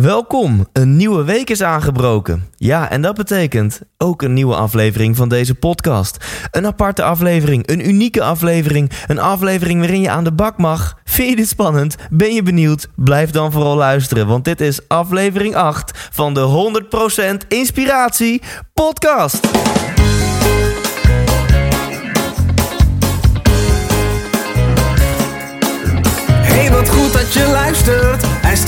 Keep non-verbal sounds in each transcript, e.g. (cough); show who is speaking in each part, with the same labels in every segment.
Speaker 1: Welkom, een nieuwe week is aangebroken. Ja, en dat betekent ook een nieuwe aflevering van deze podcast. Een aparte aflevering, een unieke aflevering, een aflevering waarin je aan de bak mag. Vind je dit spannend? Ben je benieuwd? Blijf dan vooral luisteren, want dit is aflevering 8 van de 100% Inspiratie Podcast.
Speaker 2: Hey, wat goed dat je luistert.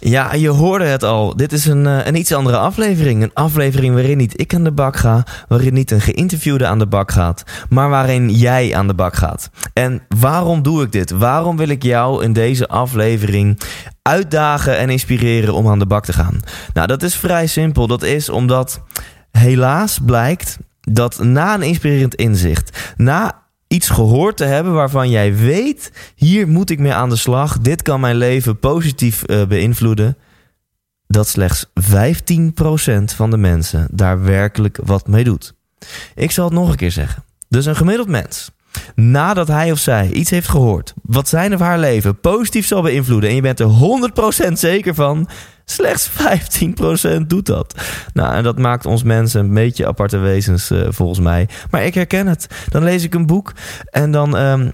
Speaker 1: Ja, je hoorde het al. Dit is een, eh, een iets andere aflevering. Een aflevering waarin niet ik aan de bak ga, waarin niet een geïnterviewde aan de bak gaat, maar waarin jij aan de bak gaat. En waarom doe ik dit? Waarom wil ik jou in deze aflevering uitdagen en inspireren om aan de bak te gaan? Nou, dat is vrij simpel. Dat is omdat helaas blijkt dat na een inspirerend inzicht, na iets gehoord te hebben waarvan jij weet: hier moet ik mee aan de slag, dit kan mijn leven positief eh, beïnvloeden. Dat slechts 15% van de mensen daar werkelijk wat mee doet. Ik zal het nog een keer zeggen. Dus een gemiddeld mens, nadat hij of zij iets heeft gehoord, wat zijn of haar leven positief zal beïnvloeden, en je bent er 100% zeker van, Slechts 15% doet dat. Nou, en dat maakt ons mensen een beetje aparte wezens, uh, volgens mij. Maar ik herken het. Dan lees ik een boek en dan um,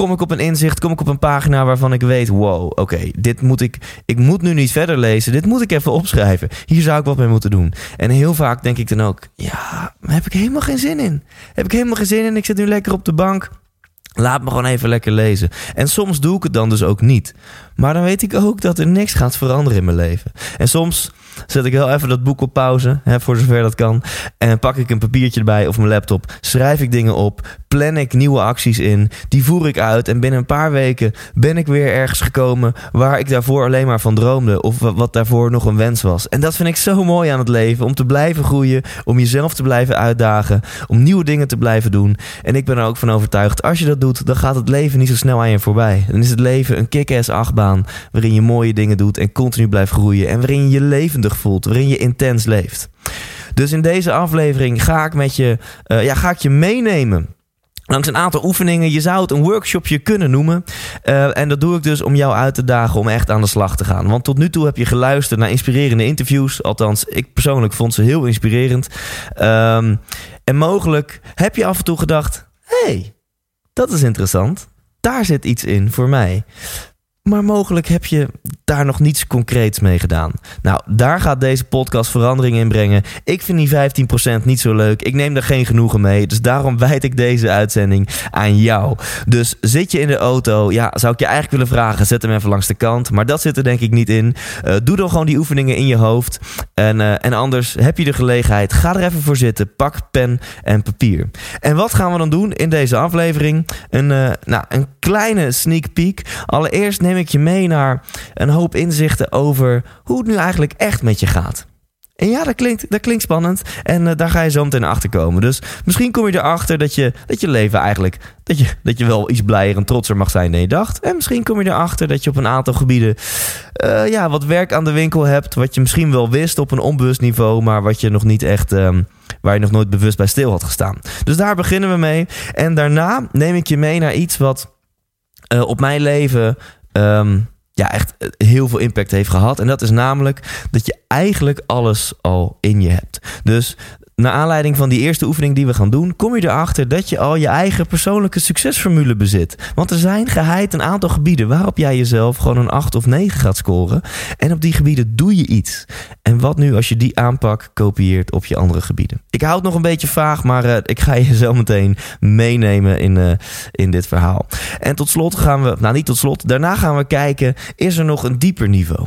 Speaker 1: kom ik op een inzicht, kom ik op een pagina waarvan ik weet: wow, oké, dit moet ik. Ik moet nu niet verder lezen. Dit moet ik even opschrijven. Hier zou ik wat mee moeten doen. En heel vaak denk ik dan ook: ja, maar heb ik helemaal geen zin in. Heb ik helemaal geen zin in. Ik zit nu lekker op de bank. Laat me gewoon even lekker lezen. En soms doe ik het dan dus ook niet. Maar dan weet ik ook dat er niks gaat veranderen in mijn leven. En soms zet ik wel even dat boek op pauze, hè, voor zover dat kan. En pak ik een papiertje erbij of mijn laptop. Schrijf ik dingen op. Plan ik nieuwe acties in. Die voer ik uit. En binnen een paar weken ben ik weer ergens gekomen waar ik daarvoor alleen maar van droomde. Of wat daarvoor nog een wens was. En dat vind ik zo mooi aan het leven. Om te blijven groeien. Om jezelf te blijven uitdagen. Om nieuwe dingen te blijven doen. En ik ben er ook van overtuigd. Als je dat doet, dan gaat het leven niet zo snel aan je voorbij. Dan is het leven een kick-ass achtbaan. Waarin je mooie dingen doet en continu blijft groeien. En waarin je je levendig voelt. Waarin je intens leeft. Dus in deze aflevering ga ik met je, uh, ja, ga ik je meenemen Langs een aantal oefeningen. Je zou het een workshopje kunnen noemen. Uh, en dat doe ik dus om jou uit te dagen om echt aan de slag te gaan. Want tot nu toe heb je geluisterd naar inspirerende interviews. Althans, ik persoonlijk vond ze heel inspirerend. Um, en mogelijk heb je af en toe gedacht: hey, dat is interessant. Daar zit iets in voor mij. Maar mogelijk heb je daar nog niets concreets mee gedaan. Nou, daar gaat deze podcast verandering in brengen. Ik vind die 15% niet zo leuk. Ik neem er geen genoegen mee. Dus daarom wijd ik deze uitzending aan jou. Dus zit je in de auto? Ja, zou ik je eigenlijk willen vragen: zet hem even langs de kant. Maar dat zit er denk ik niet in. Uh, doe dan gewoon die oefeningen in je hoofd. En, uh, en anders heb je de gelegenheid. Ga er even voor zitten. Pak pen en papier. En wat gaan we dan doen in deze aflevering? Een, uh, nou, een kleine sneak peek. Allereerst neem ik je mee naar een hoop inzichten over hoe het nu eigenlijk echt met je gaat. En ja, dat klinkt, dat klinkt spannend. En uh, daar ga je zo meteen achter komen. Dus misschien kom je erachter dat je, dat je leven eigenlijk. Dat je, dat je wel iets blijer en trotser mag zijn dan je dacht. En misschien kom je erachter dat je op een aantal gebieden. Uh, ja, wat werk aan de winkel hebt. Wat je misschien wel wist op een onbewust niveau. Maar wat je nog niet echt. Um, waar je nog nooit bewust bij stil had gestaan. Dus daar beginnen we mee. En daarna neem ik je mee naar iets wat uh, op mijn leven. Um, ja, echt heel veel impact heeft gehad. En dat is namelijk dat je eigenlijk alles al in je hebt. Dus naar aanleiding van die eerste oefening die we gaan doen, kom je erachter dat je al je eigen persoonlijke succesformule bezit. Want er zijn geheid een aantal gebieden waarop jij jezelf gewoon een 8 of 9 gaat scoren. En op die gebieden doe je iets. En wat nu als je die aanpak kopieert op je andere gebieden? Ik hou het nog een beetje vaag, maar uh, ik ga je (laughs) zo meteen meenemen in, uh, in dit verhaal. En tot slot gaan we, nou niet tot slot, daarna gaan we kijken, is er nog een dieper niveau?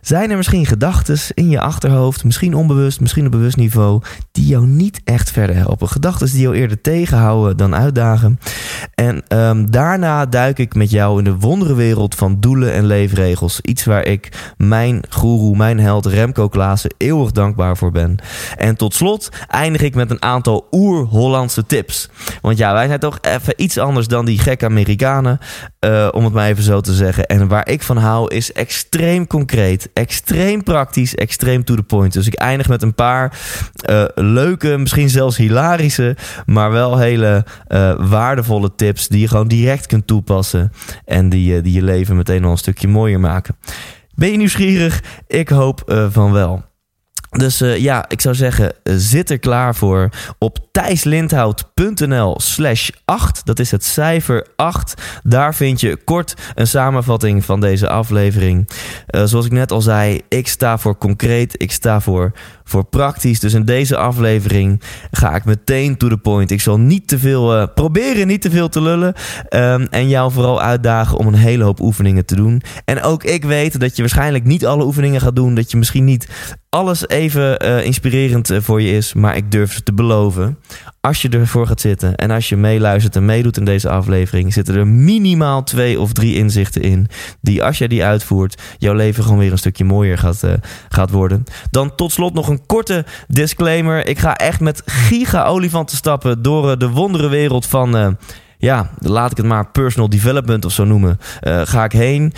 Speaker 1: Zijn er misschien gedachten in je achterhoofd, misschien onbewust, misschien op bewust niveau, die jou niet echt verder helpen? Gedachten die jou eerder tegenhouden dan uitdagen. En ehm, daarna duik ik met jou in de wonderenwereld van doelen en leefregels. Iets waar ik mijn guru, mijn held Remco Klaassen eeuwig dankbaar voor ben. En tot slot eindig ik met een aantal oer-Hollandse tips. Want ja, wij zijn toch even iets anders dan die gekke Amerikanen. Uh, om het maar even zo te zeggen. En waar ik van hou is extreem concreet, extreem praktisch, extreem to the point. Dus ik eindig met een paar uh, leuke, misschien zelfs hilarische, maar wel hele uh, waardevolle tips die je gewoon direct kunt toepassen en die, die je leven meteen al een stukje mooier maken. Ben je nieuwsgierig? Ik hoop van wel. Dus uh, ja, ik zou zeggen, zit er klaar voor op thijslindhout.nl slash 8. Dat is het cijfer 8. Daar vind je kort een samenvatting van deze aflevering. Uh, zoals ik net al zei, ik sta voor concreet, ik sta voor, voor praktisch. Dus in deze aflevering ga ik meteen to the point. Ik zal niet te veel, uh, proberen niet te veel te lullen. Um, en jou vooral uitdagen om een hele hoop oefeningen te doen. En ook ik weet dat je waarschijnlijk niet alle oefeningen gaat doen. Dat je misschien niet alles even uh, inspirerend voor je is. Maar ik durf te beloven als je ervoor gaat zitten en als je meeluistert en meedoet in deze aflevering, zitten er minimaal twee of drie inzichten in. Die als jij die uitvoert, jouw leven gewoon weer een stukje mooier gaat, uh, gaat worden. Dan tot slot nog een korte disclaimer. Ik ga echt met giga-olifanten stappen door uh, de wonderenwereld van. Ja, laat ik het maar personal development of zo noemen. Uh, ga ik heen.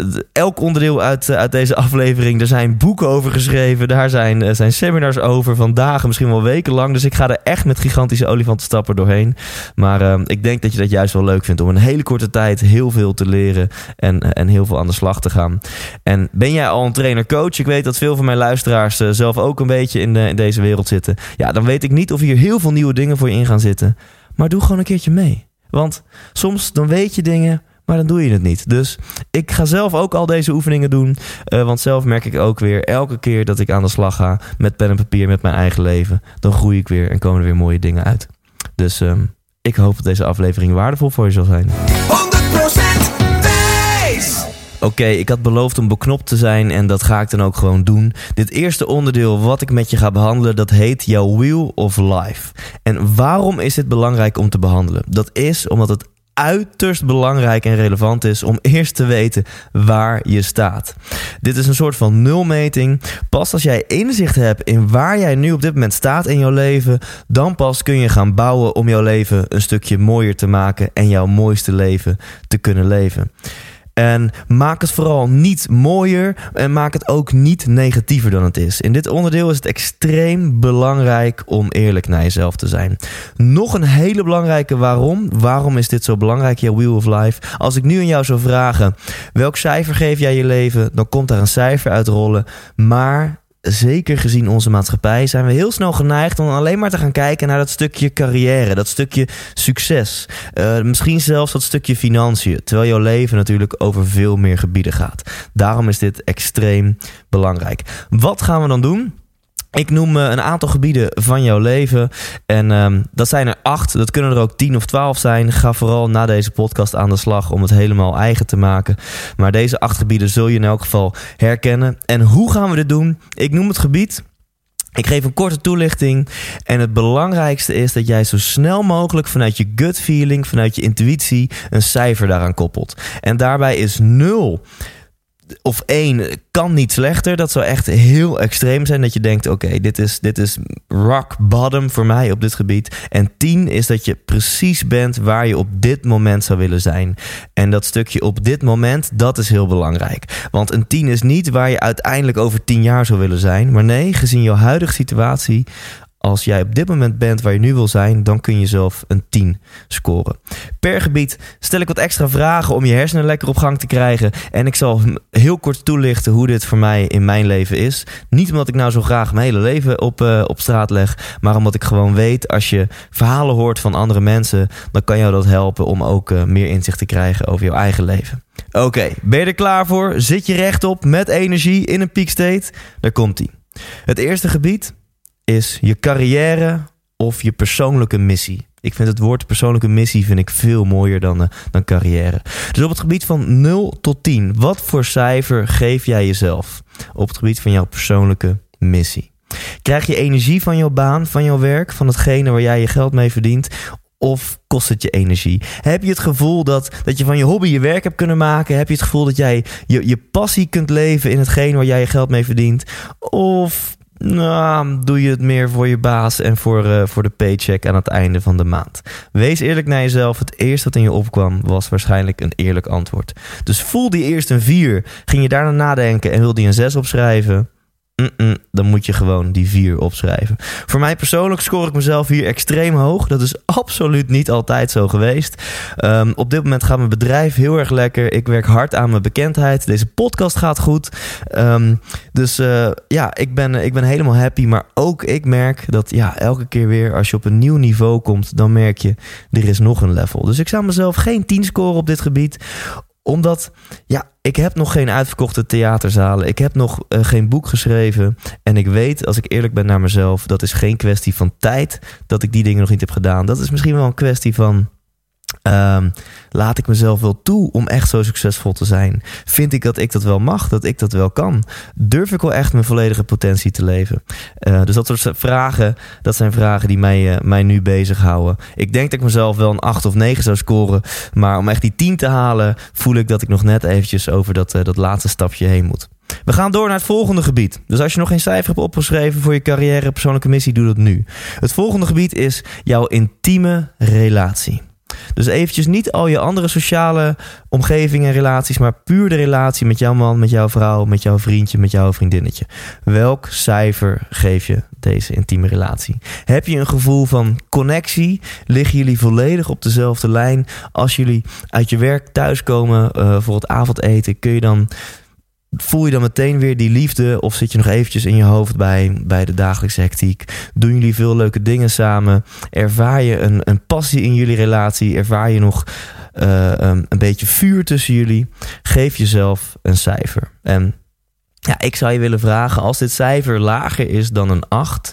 Speaker 1: Uh, elk onderdeel uit, uh, uit deze (laughs) aflevering. Er zijn boeken over geschreven. Daar zijn, zijn seminars over. Van dagen, misschien wel weken lang. Dus ik ga er echt met gigantische olifantenstappen doorheen. Maar ik denk dat je dat juist wel leuk vindt. Om een hele korte tijd heel veel te leren. En, en heel veel aan de slag te gaan. En ben jij al een trainer-coach? Ik weet dat veel van mijn luisteraars zelf ook een beetje in, in deze wereld zitten. Ja, dan weet ik niet of hier heel veel nieuwe dingen voor je in gaan zitten. Maar doe gewoon een keertje mee. Want soms dan weet je dingen, maar dan doe je het niet. Dus ik ga zelf ook al deze oefeningen doen. Uh, want zelf merk ik ook weer, elke keer dat ik aan de slag ga met pen en papier, met mijn eigen leven, dan groei ik weer en komen er weer mooie dingen uit. Dus um, ik hoop dat deze aflevering waardevol voor je zal zijn. 100% Oké, ik had beloofd om beknopt te zijn en dat ga ik dan ook gewoon doen. Dit eerste onderdeel wat ik met je ga behandelen, dat heet jouw Wheel of Life. En waarom is dit belangrijk om te behandelen? Dat is omdat het uiterst belangrijk en relevant is om eerst te weten waar je staat. Dit is een soort van nulmeting. Pas als jij inzicht hebt in waar jij nu op dit moment staat in jouw leven, dan pas kun je gaan bouwen om jouw leven een stukje mooier te maken en jouw mooiste leven te kunnen leven. En maak het vooral niet mooier en maak het ook niet negatiever dan het is. In dit onderdeel is het extreem belangrijk om eerlijk naar jezelf te zijn. Nog een hele belangrijke waarom. Waarom is dit zo belangrijk, je Wheel of Life? Als ik nu aan jou zou vragen, welk cijfer geef jij je leven? Dan komt daar een cijfer uit rollen. Maar zeker gezien onze maatschappij, zijn we heel snel geneigd om alleen maar te gaan kijken naar dat stukje carrière, dat stukje succes. Uh, misschien zelfs dat stukje financiën. Terwijl jouw leven natuurlijk over veel meer gebieden gaat. Daarom is dit extreem belangrijk. Wat gaan we dan doen? Ik noem een aantal gebieden van jouw leven. En um, dat zijn er acht. Dat kunnen er ook tien of twaalf zijn. Ga vooral na deze podcast aan de slag om het helemaal eigen te maken. Maar deze acht gebieden zul je in elk geval herkennen. En hoe gaan we dit doen? Ik noem het gebied. Ik geef een korte toelichting. En het belangrijkste is dat jij zo snel mogelijk vanuit je gut feeling, vanuit je intuïtie, een cijfer daaraan koppelt. En daarbij is nul of één kan niet slechter. Dat zou echt heel extreem zijn. Dat je denkt: oké, dit, is, dit is rock bottom voor mij op dit gebied. En tien is dat je precies bent waar je op dit moment zou willen zijn. En dat stukje op dit moment, dat is heel belangrijk. Want een tien is niet waar je uiteindelijk over tien jaar zou willen zijn. Maar nee, gezien jouw huidige situatie, als jij op dit moment bent waar je nu wil zijn, dan kun je zelf een 10 scoren. Per gebied stel ik wat extra vragen om je hersenen lekker op gang te krijgen. En ik zal heel kort toelichten hoe dit voor mij in mijn leven is. Niet omdat ik nou zo graag mijn hele leven op, uh, op straat leg, maar omdat ik gewoon weet, als je verhalen hoort van andere mensen, dan kan jou dat helpen om ook uh, meer inzicht te krijgen over jouw eigen leven. Oké, ben je er klaar voor? Zit je rechtop met energie in een peak state? Daar komt ie. Het eerste gebied is je carrière of je persoonlijke missie. Ik vind het woord persoonlijke missie vind ik veel mooier dan, uh, dan carrière. Dus op het gebied van 0 tot 10, wat voor cijfer geef jij jezelf op het gebied van jouw persoonlijke missie? Krijg je energie van jouw baan, van jouw werk, van hetgene waar jij je geld mee verdient? Of kost het je energie? Heb je het gevoel dat, dat je van je hobby je werk hebt kunnen maken? Heb je het gevoel dat jij je, je passie kunt leven in hetgeen waar jij je geld mee verdient? Of nou, doe je het meer voor je baas en voor, uh, voor de paycheck aan het einde van de maand? Wees eerlijk naar jezelf. Het eerste wat in je opkwam was waarschijnlijk een eerlijk antwoord. Dus voel die eerst een 4. Ging je daarna nadenken en wilde je een 6 opschrijven? Dan moet je gewoon die vier opschrijven. Voor mij persoonlijk score ik mezelf hier extreem hoog. Dat is (laughs) absoluut niet altijd zo geweest. Um, op dit moment gaat mijn bedrijf heel erg lekker. Ik werk hard aan mijn bekendheid. Deze podcast gaat goed. Um, dus uh, ja, ik ben, ik ben helemaal happy. Maar ook ik merk dat ja, elke keer weer als je op een nieuw niveau komt, dan merk je er is nog een level. Dus ik zou mezelf geen 10 scoren op dit gebied omdat, ja, ik heb nog geen uitverkochte theaterzalen. Ik heb nog uh, geen boek geschreven. En ik weet, als ik eerlijk ben naar mezelf, dat is geen kwestie van tijd dat ik die dingen nog niet heb gedaan. Dat is misschien wel een kwestie van Um, laat ik mezelf wel toe om echt zo succesvol te zijn? Vind ik dat ik dat wel mag, dat ik dat wel kan? Durf ik wel echt mijn volledige potentie te leven? Uh, dus dat soort vragen, dat zijn vragen die mij, uh, mij nu bezighouden. Ik denk dat ik mezelf wel een 8 of 9 zou scoren. Maar om echt die 10 te halen, voel ik dat ik nog net eventjes over dat, uh, dat laatste stapje heen moet. We gaan door naar het volgende gebied. Dus als je nog geen cijfer hebt opgeschreven voor je carrière, persoonlijke missie, doe dat nu. Het volgende gebied is jouw intieme relatie. Dus eventjes niet al je andere sociale omgeving en relaties, maar puur de relatie met jouw man, met jouw vrouw, met jouw vriendje, met jouw vriendinnetje. Welk cijfer geef je deze intieme relatie? Heb je een gevoel van connectie? Liggen jullie volledig op dezelfde lijn? Als jullie uit je werk thuiskomen uh, voor het avondeten, kun je dan Voel je dan meteen weer die liefde of zit je nog eventjes in je hoofd bij, bij de dagelijkse hectiek? Doen jullie veel leuke dingen samen? Ervaar je een, een passie in jullie relatie? Ervaar je nog um, een beetje vuur tussen jullie? Geef jezelf een cijfer. En ja, ik zou je willen vragen, als dit cijfer lager is dan een 8,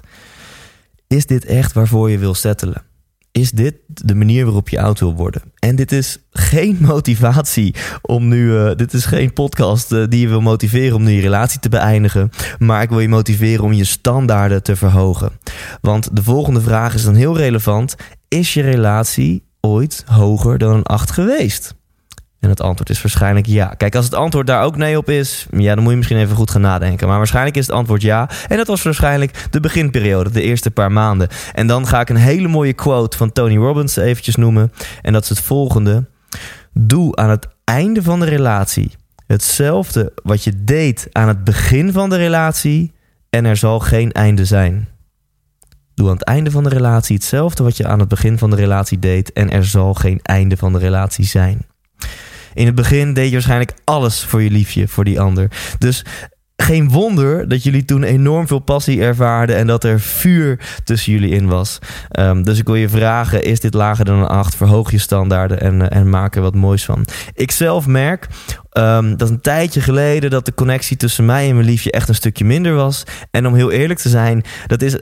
Speaker 1: is dit echt waarvoor je wil settelen? Is dit de manier waarop je oud wil worden. En dit is geen (laughs) motivatie om nu. Uh, dit is geen podcast uh, die je wil motiveren om nu je relatie te beëindigen. Maar ik wil je motiveren om je standaarden te verhogen. Want de volgende vraag is dan heel relevant. Is je relatie ooit hoger dan een 8 geweest? En het antwoord is waarschijnlijk ja. Kijk, als het antwoord daar ook nee op is, ja, dan moet je misschien even goed gaan nadenken. Maar waarschijnlijk is het antwoord ja. En dat was waarschijnlijk de beginperiode, de eerste paar maanden. En dan ga ik een hele mooie quote van Tony Robbins eventjes noemen. En dat is het volgende. Doe aan het einde van de relatie hetzelfde wat je deed aan het begin van de relatie en er zal geen einde zijn. Doe aan het einde van de relatie hetzelfde wat je aan het begin van de relatie deed en er zal geen einde van de relatie zijn. In het begin deed je waarschijnlijk alles voor je liefje, voor die ander. Dus geen wonder dat jullie toen enorm veel passie ervaarden en dat er vuur tussen jullie in was. Um, dus ik wil je vragen: is dit lager dan een 8? Verhoog je standaarden en, uh, en maak er wat moois van. Ik zelf merk um, dat een tijdje geleden dat de connectie tussen mij en mijn liefje echt een stukje minder was. En om heel eerlijk te zijn, dat is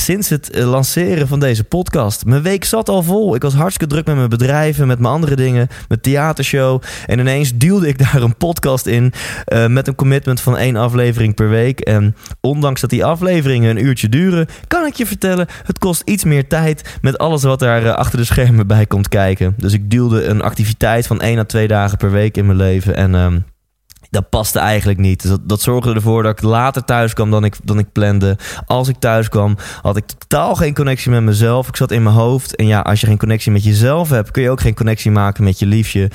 Speaker 1: sinds het eh, lanceren van deze podcast. Mijn week zat al vol. Ik was hartstikke druk met mijn bedrijven, met mijn andere dingen, mijn theatershow. En ineens duwde ik (laughs) daar een podcast in uh, met een commitment van één aflevering per week. En ondanks dat die afleveringen een uurtje duren, kan ik je vertellen, het kost iets meer tijd met alles wat daar uh, achter de schermen bij komt kijken. Dus ik duwde een activiteit van één à twee dagen per week in mijn leven. En um, dat paste eigenlijk niet. Dus dat, dat zorgde ervoor dat ik later thuis kwam dan ik, dan ik plande. Als ik thuis kwam, had ik totaal geen connectie met mezelf. Ik zat in mijn hoofd. En ja, als je geen connectie met jezelf hebt, kun je ook geen connectie maken met je liefje.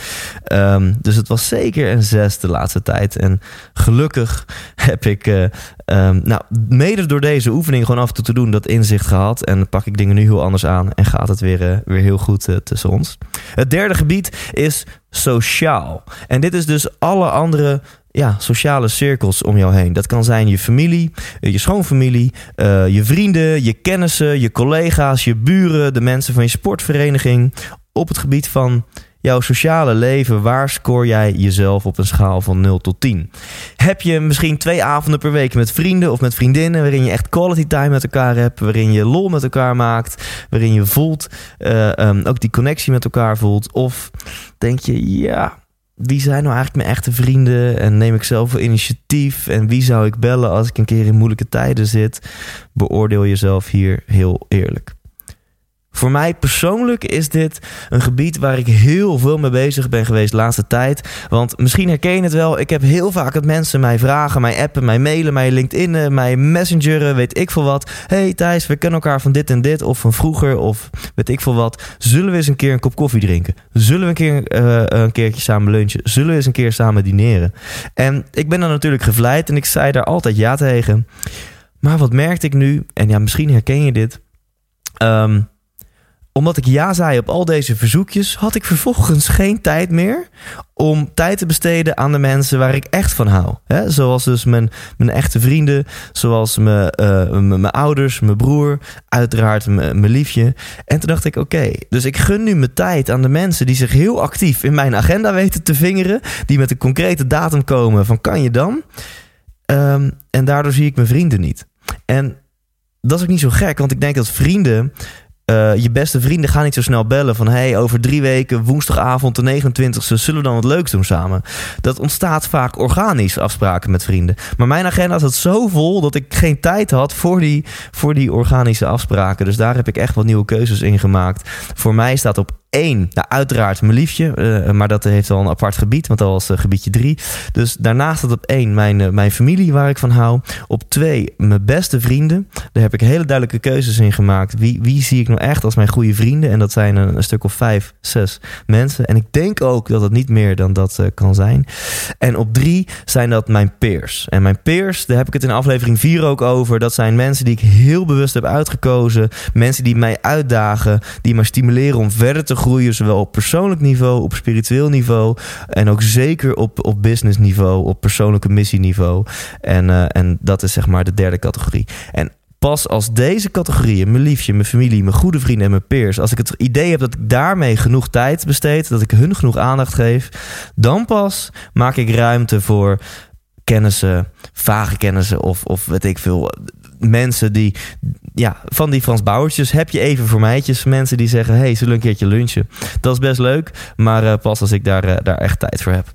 Speaker 1: Um, dus het was zeker een zes de laatste tijd. En gelukkig (laughs) heb ik, uh, um, nou, mede door deze oefening gewoon af en toe te doen, dat inzicht gehad. En pak ik dingen nu heel anders aan. En gaat het weer, uh, weer heel goed uh, tussen ons. Het derde gebied is sociaal. En dit is dus alle andere ja, sociale cirkels om jou heen. Dat kan zijn je familie, je schoonfamilie, uh, je vrienden, je kennissen, je collega's, je buren, de mensen van je sportvereniging. Op het gebied van jouw sociale leven, waar scoor jij jezelf op een schaal van 0 tot 10? Heb je misschien twee avonden per week met vrienden of met vriendinnen, waarin je echt quality time met elkaar hebt, waarin je lol met elkaar maakt, waarin je voelt, uh, um, ook die connectie met elkaar voelt? Of denk je, ja, wie zijn nou eigenlijk mijn echte vrienden? En neem ik zelf wel initiatief? En wie zou ik bellen als ik een keer in moeilijke tijden zit? Beoordeel jezelf hier heel eerlijk. Voor mij persoonlijk is dit een gebied waar ik heel veel mee bezig ben geweest de laatste tijd. Want misschien herken je het wel. Ik heb heel vaak dat mensen mij vragen, mij appen, mij mailen, mij LinkedIn, mij messengeren, weet ik veel wat. Hey Thijs, we kennen elkaar van dit en dit of van vroeger of weet ik veel wat. Zullen we eens een keer een kop koffie drinken? Zullen we een keer uh, een keertje samen lunchen? Zullen we eens een keer samen dineren? En ik ben dan natuurlijk gevleid en ik zei daar altijd ja tegen. Maar wat merkte ik nu? En ja, misschien herken je dit. Um, omdat ik ja zei op al deze verzoekjes, had ik vervolgens geen tijd meer om tijd te besteden aan de mensen waar ik echt van hou. He, zoals dus mijn, mijn echte vrienden, zoals mijn, uh, mijn ouders, mijn broer, uiteraard mijn, liefje. En toen dacht ik, oké, dus ik gun nu mijn tijd aan de mensen die zich heel actief in mijn agenda weten te vingeren, die met een concrete datum komen van kan je dan? Um, en daardoor zie ik mijn vrienden niet. En dat is ook niet zo gek, want ik denk dat vrienden uh, je beste vrienden gaan niet zo snel bellen van hey, over drie weken, woensdagavond de 29e, zullen we dan wat leuks doen samen? Dat ontstaat vaak organisch, afspraken met vrienden. Maar mijn agenda zat zo vol dat ik geen tijd had voor die, voor die organische afspraken. Dus daar heb ik echt wat nieuwe keuzes in gemaakt. Voor mij staat op één, nou, uiteraard mijn liefje, uh, maar dat heeft al een apart gebied, want dat was uh, gebiedje drie. Dus daarnaast staat op één mijn, uh, mijn familie waar ik van hou. Op twee mijn beste vrienden. Daar heb ik hele duidelijke keuzes in gemaakt. Wie, wie zie ik nou echt als mijn goede vrienden? En dat zijn een, een stuk of vijf, zes mensen. En ik denk ook dat het niet meer dan dat kan zijn. En op drie zijn dat mijn peers. En mijn peers, daar heb ik het in aflevering vier ook over. Dat zijn mensen die ik heel bewust heb uitgekozen. Mensen die mij uitdagen, die mij stimuleren om verder te groeien, zowel op persoonlijk niveau, op spiritueel niveau en ook zeker op, op business niveau, op persoonlijke missieniveau. En, uh, en dat is zeg maar de derde categorie. En pas als deze categorieën, mijn liefje, mijn familie, mijn goede vrienden en mijn peers, als ik het idee heb dat ik daarmee genoeg tijd besteed, dat ik hun genoeg aandacht geef, dan pas maak ik ruimte voor kennissen, vage kennissen of, of weet ik veel, mensen die, ja, van die Frans Bouwertjes heb je even voor mijtjes. Mensen die zeggen, hey, zullen een keertje lunchen? Dat is best leuk, maar uh, pas als ik daar, uh, daar echt tijd voor heb.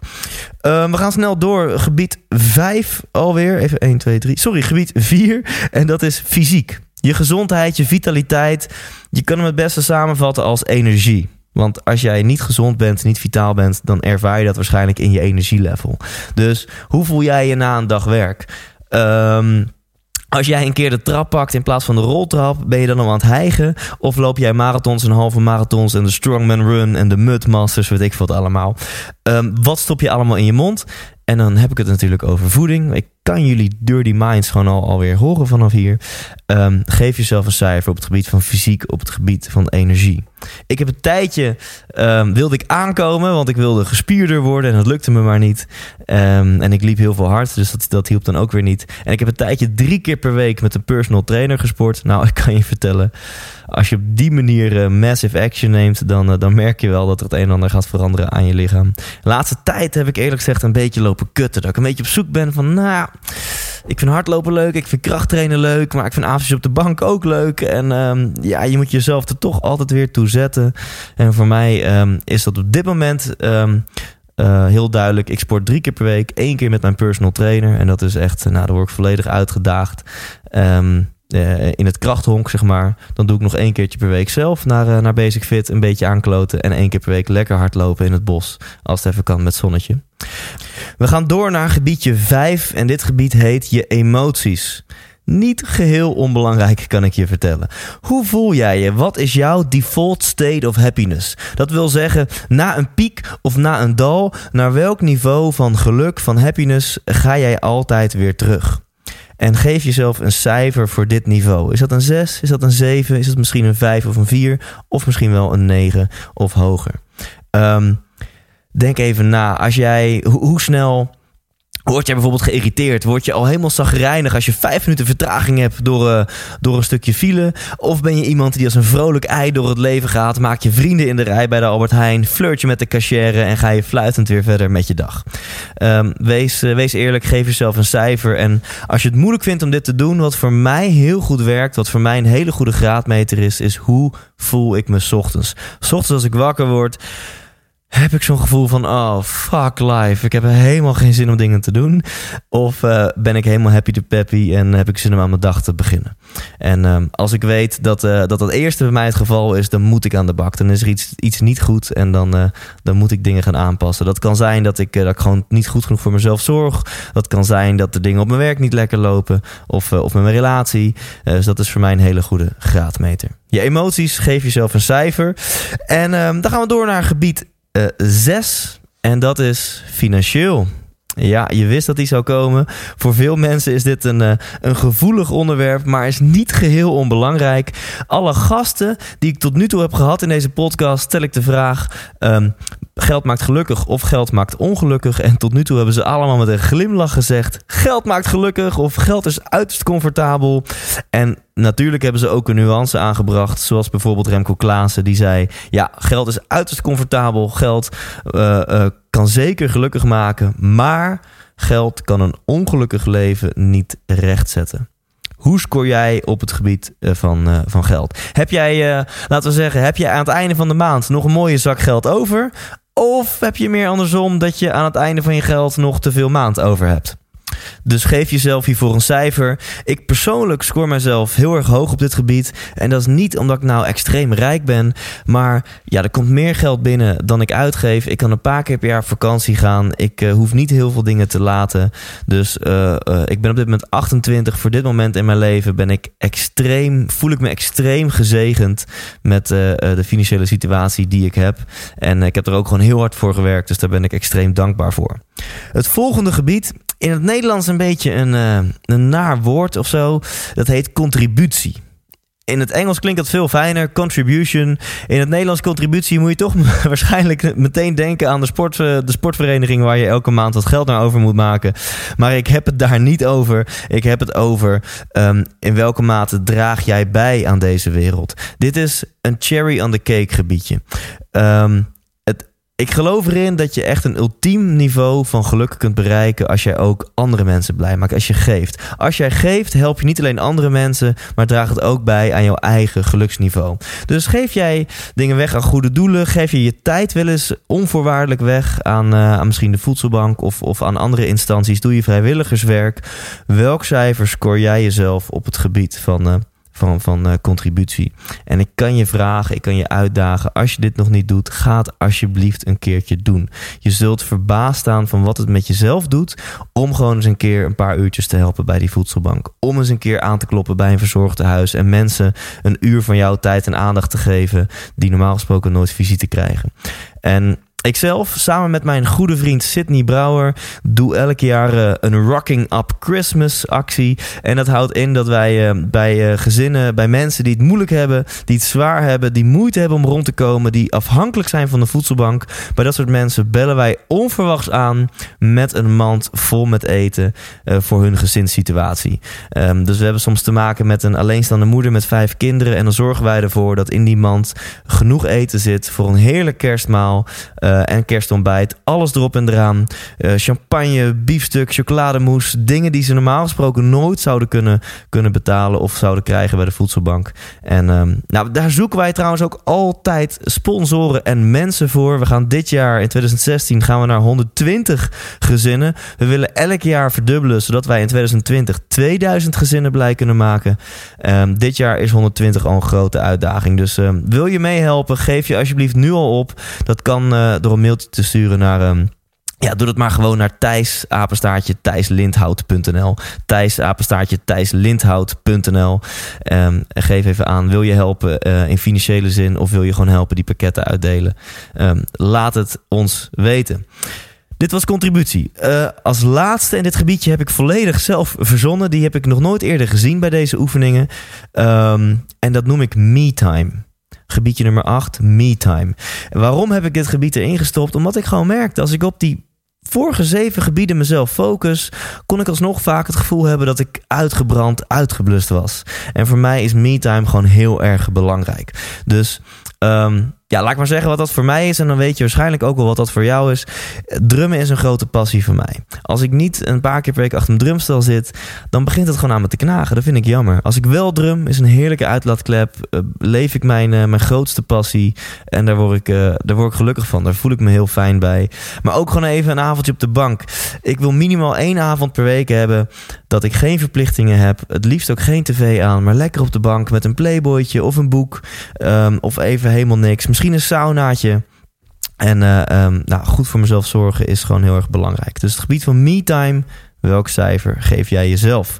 Speaker 1: Uh, we gaan snel door. Gebied 5 alweer. Even 1, 2, 3. Sorry, gebied 4. En dat is fysiek. Je gezondheid, je vitaliteit. Je kan hem het beste samenvatten als energie. Want als jij niet gezond bent, niet vitaal bent, dan ervaar je dat waarschijnlijk in je energielevel. Dus hoe voel jij je na een dag werk? Um, als jij een keer de trap pakt in plaats van de roltrap, ben je dan al aan het hijgen? Of loop jij marathons en halve marathons en de Strongman Run en de Mud Masters, weet ik wat allemaal. Um, wat stop je allemaal in je mond? En dan heb ik het natuurlijk over voeding. Ik kan jullie Dirty Minds gewoon al, alweer horen vanaf hier. Um, geef jezelf een cijfer op het gebied van fysiek, op het gebied van energie. Ik heb een tijdje um, wilde ik aankomen, want ik wilde gespierder worden en dat lukte me maar niet. Um, en ik liep heel veel hard, dus dat, dat hielp dan ook weer niet. En ik heb een tijdje drie keer per week met een personal trainer gesport. Nou, (laughs) ik kan je vertellen, als je op die manier uh, massive action neemt, dan, uh, dan merk je wel dat er het een en ander gaat veranderen aan je lichaam. Laatste tijd heb ik eerlijk gezegd een beetje lopen kutten. Dat ik een beetje op zoek ben van, nou, ik vind hardlopen leuk, ik vind krachttrainen leuk, maar ik vind avondjes op de bank ook leuk. En um, ja, je moet jezelf er toch altijd weer toe zetten. En voor mij um, is dat op dit moment um, uh, heel duidelijk. Ik sport drie keer per week, één keer met mijn personal trainer. En dat is echt, nou, daar word ik volledig uitgedaagd. Uh, in het krachthonk, zeg maar. Dan doe ik nog één keertje per week zelf naar, uh, naar Basic Fit. Een beetje aankloten. En één keer per week lekker hardlopen in het bos. Als het even kan met zonnetje. We gaan door naar gebiedje 5. En dit gebied heet je emoties. Niet geheel onbelangrijk, kan ik je vertellen. Hoe voel jij je? Wat is jouw default state of happiness? Dat wil zeggen, na een piek of na een dal, naar welk niveau van geluk, van happiness ga jij altijd weer terug? En geef jezelf een cijfer voor dit niveau. Is dat een 6? Is dat een 7? Is het misschien een 5 of een 4? Of misschien wel een 9 of hoger? Um, denk even na. Als jij, hoe, snel Word jij bijvoorbeeld geïrriteerd? Word je al helemaal zagrijnig als je vijf minuten vertraging hebt door, uh, door een stukje file? Of ben je iemand die als een vrolijk ei door het leven gaat? Maak je vrienden in de rij bij de Albert Heijn? Flirt je met de cashier en ga je fluitend weer verder met je dag? Um, wees, uh, wees eerlijk, geef jezelf een cijfer. En als je het moeilijk vindt om dit te doen, wat voor mij heel goed werkt, wat voor mij een hele goede graadmeter is, is hoe voel ik me ochtends? Ochtends als ik wakker word heb ik zo'n gevoel van, oh, fuck life. Ik heb helemaal geen zin om dingen te doen. Of uh, ben ik helemaal happy to peppy en heb ik zin om aan mijn dag te beginnen. En uh, als ik weet dat, uh, dat dat eerste bij mij het geval is, dan moet ik aan de bak. Dan is er iets, iets niet goed en dan, dan moet ik dingen gaan aanpassen. Dat kan zijn dat ik, dat ik gewoon niet goed genoeg voor mezelf zorg. Dat kan zijn dat de dingen op mijn werk niet lekker lopen. Of, of met mijn relatie. dus dat is voor mij een hele goede graadmeter. Je emoties, geef jezelf een cijfer. En ehm, dan gaan we door naar gebied 6. en dat is financieel. Ja, je wist dat die zou komen. Voor veel mensen is dit een, uh, een gevoelig onderwerp, maar is niet geheel onbelangrijk. Alle gasten die ik tot nu toe heb gehad in deze podcast, stel ik de vraag: um, geld maakt gelukkig of geld maakt ongelukkig? En tot nu toe hebben ze allemaal met een glimlach gezegd: geld maakt gelukkig of geld is uiterst comfortabel. En natuurlijk hebben ze ook een nuance aangebracht, zoals bijvoorbeeld Remco Klaassen, die zei: ja, geld is uiterst comfortabel, geld uh, uh, kan zeker gelukkig maken, maar geld kan een ongelukkig leven niet rechtzetten. Hoe scoor jij op het gebied eh, van, van geld? Heb jij, laten we zeggen, heb je aan het einde van de maand nog een mooie zak geld over? Of heb je meer andersom dat je aan het einde van je geld nog te veel maand over hebt? Dus geef jezelf hiervoor een cijfer. Ik persoonlijk scoor mezelf heel erg hoog op dit gebied. En dat is niet omdat ik nou extreem rijk ben. Maar ja, er komt meer geld binnen dan ik uitgeef. Ik kan een paar keer per jaar op vakantie gaan. Ik uh, hoef niet heel veel dingen te laten. Dus uh, uh, ik ben op dit moment 28. Voor dit moment in mijn leven ben ik extreem, voel ik me extreem gezegend met de financiële situatie die ik heb. En ik heb er ook gewoon heel hard voor gewerkt. Dus daar ben ik extreem dankbaar voor. Het volgende gebied in het Nederlands een beetje een, uh, een naar woord of zo. Dat heet contributie. In het Engels klinkt dat veel fijner, contribution. In het Nederlands contributie moet je toch (laughs) waarschijnlijk meteen denken aan de, sport, de sportvereniging waar je elke maand wat geld naar over moet maken. Maar ik heb het daar niet over. Ik heb het over um, in welke mate draag jij bij aan deze wereld. Dit is een cherry on the cake gebiedje. Um, ik geloof erin dat je echt een ultiem niveau van geluk kunt bereiken als jij ook andere mensen blij maakt, als je geeft. Als jij geeft, help je niet alleen andere mensen, maar draagt het ook bij aan jouw eigen geluksniveau. Dus geef jij dingen weg aan goede doelen, geef je je tijd wel eens onvoorwaardelijk weg aan, uh, aan misschien de voedselbank of, of aan andere instanties, doe je vrijwilligerswerk. Welk cijfer score jij jezelf op het gebied van uh, van, van uh, contributie. En ik kan je vragen, ik kan je uitdagen. Als je dit nog niet doet, ga het alsjeblieft een keertje doen. Je zult verbaasd staan van wat het met jezelf doet. Om gewoon eens een keer een paar uurtjes te helpen bij die voedselbank. Om eens een keer aan te kloppen bij een verzorgde huis. En mensen een uur van jouw tijd en aandacht te geven. Die normaal gesproken nooit visite krijgen. En Ikzelf, samen met mijn goede vriend Sidney Brouwer, doe elk jaar uh, een Rocking Up Christmas actie. En dat houdt in dat wij uh, bij uh, gezinnen, bij mensen die het moeilijk hebben, die het zwaar hebben, die moeite hebben om rond te komen, die afhankelijk zijn van de voedselbank. Bij dat soort mensen bellen wij onverwachts aan met een mand vol met eten voor hun gezinssituatie. Um, dus we hebben soms te maken met een alleenstaande moeder met vijf kinderen. En dan zorgen wij ervoor dat in die mand genoeg eten zit voor een heerlijk kerstmaal. Uh, en kerstontbijt. Alles erop en eraan. Uh, champagne, biefstuk, chocolademousse. Dingen die ze normaal gesproken nooit zouden kunnen, kunnen betalen of zouden krijgen bij de voedselbank. En um, nou, daar zoeken wij trouwens ook altijd sponsoren en mensen voor. We gaan dit jaar, in 2016, gaan we naar 120 gezinnen. We willen elk jaar verdubbelen, zodat wij in 2020 2000 gezinnen blij kunnen maken. Um, dit jaar is 120 al een grote uitdaging. Dus um, wil je meehelpen, geef je alsjeblieft nu al op. Dat kan uh, door een mailtje te sturen naar... Um, ja, doe dat maar gewoon naar Thijs, apenstaartje, thijslindhout.nl. Thijs, apenstaartje, thijslindhout.nl. Um, en geef even aan, wil je helpen uh, in financiële zin... of wil je gewoon helpen die pakketten uitdelen? Um, laat het ons weten. Dit was contributie. Uh, als laatste in dit gebiedje heb ik volledig zelf verzonnen. Die heb ik nog nooit eerder gezien bij deze oefeningen. En dat noem ik me-time. Gebiedje nummer 8, me-time. Waarom heb ik dit gebied erin gestopt? Omdat ik gewoon merkte, als ik op die vorige zeven gebieden mezelf focus, kon ik alsnog vaak het gevoel hebben dat ik uitgebrand, uitgeblust was. En voor mij is me-time gewoon heel erg belangrijk. Dus um, ja, laat ik maar zeggen wat dat voor mij is. En dan weet je waarschijnlijk ook wel wat dat voor jou is. Drummen is een grote passie voor mij. Als ik niet een paar keer per week achter een drumstel zit, dan begint het gewoon aan me te knagen. Dat vind ik jammer. Als ik wel drum, is een heerlijke uitlaatklep. Uh, leef ik mijn, uh, mijn grootste passie. En daar word, ik, uh, daar word ik gelukkig van. Daar voel ik me heel fijn bij. Maar ook gewoon even een avondje op de bank. Ik wil minimaal één avond per week hebben dat ik geen verplichtingen heb. Het liefst ook geen tv aan, maar lekker op de bank met een playboytje of een boek. Um, of even helemaal niks een saunaatje. En uh, um, nou, goed voor mezelf zorgen is gewoon heel erg belangrijk. Dus het gebied van me-time, welk cijfer geef jij jezelf?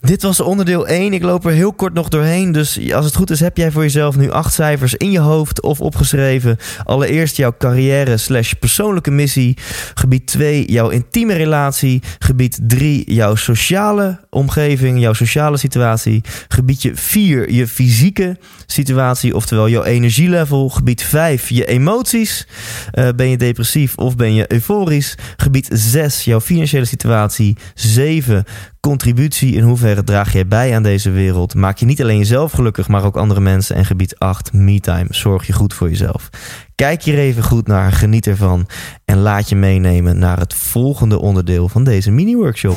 Speaker 1: Dit was onderdeel 1. Ik loop er heel kort nog doorheen. Dus als het goed is, heb jij voor jezelf nu acht cijfers in je hoofd of opgeschreven. Allereerst jouw carrière slash persoonlijke missie. Gebied 2, jouw intieme relatie. Gebied 3, jouw sociale omgeving, jouw sociale situatie. Gebiedje 4, je fysieke situatie, oftewel jouw energielevel. Gebied 5, je emoties. Uh, ben je depressief of ben je euforisch? Gebied 6, jouw financiële situatie. 7, contributie. In hoeverre draag jij bij aan deze wereld? Maak je niet alleen jezelf gelukkig, maar ook andere mensen. En gebied 8, me-time. Zorg je goed voor jezelf. Kijk hier even goed naar, geniet ervan. En laat je meenemen naar het volgende onderdeel van deze mini-workshop. 100%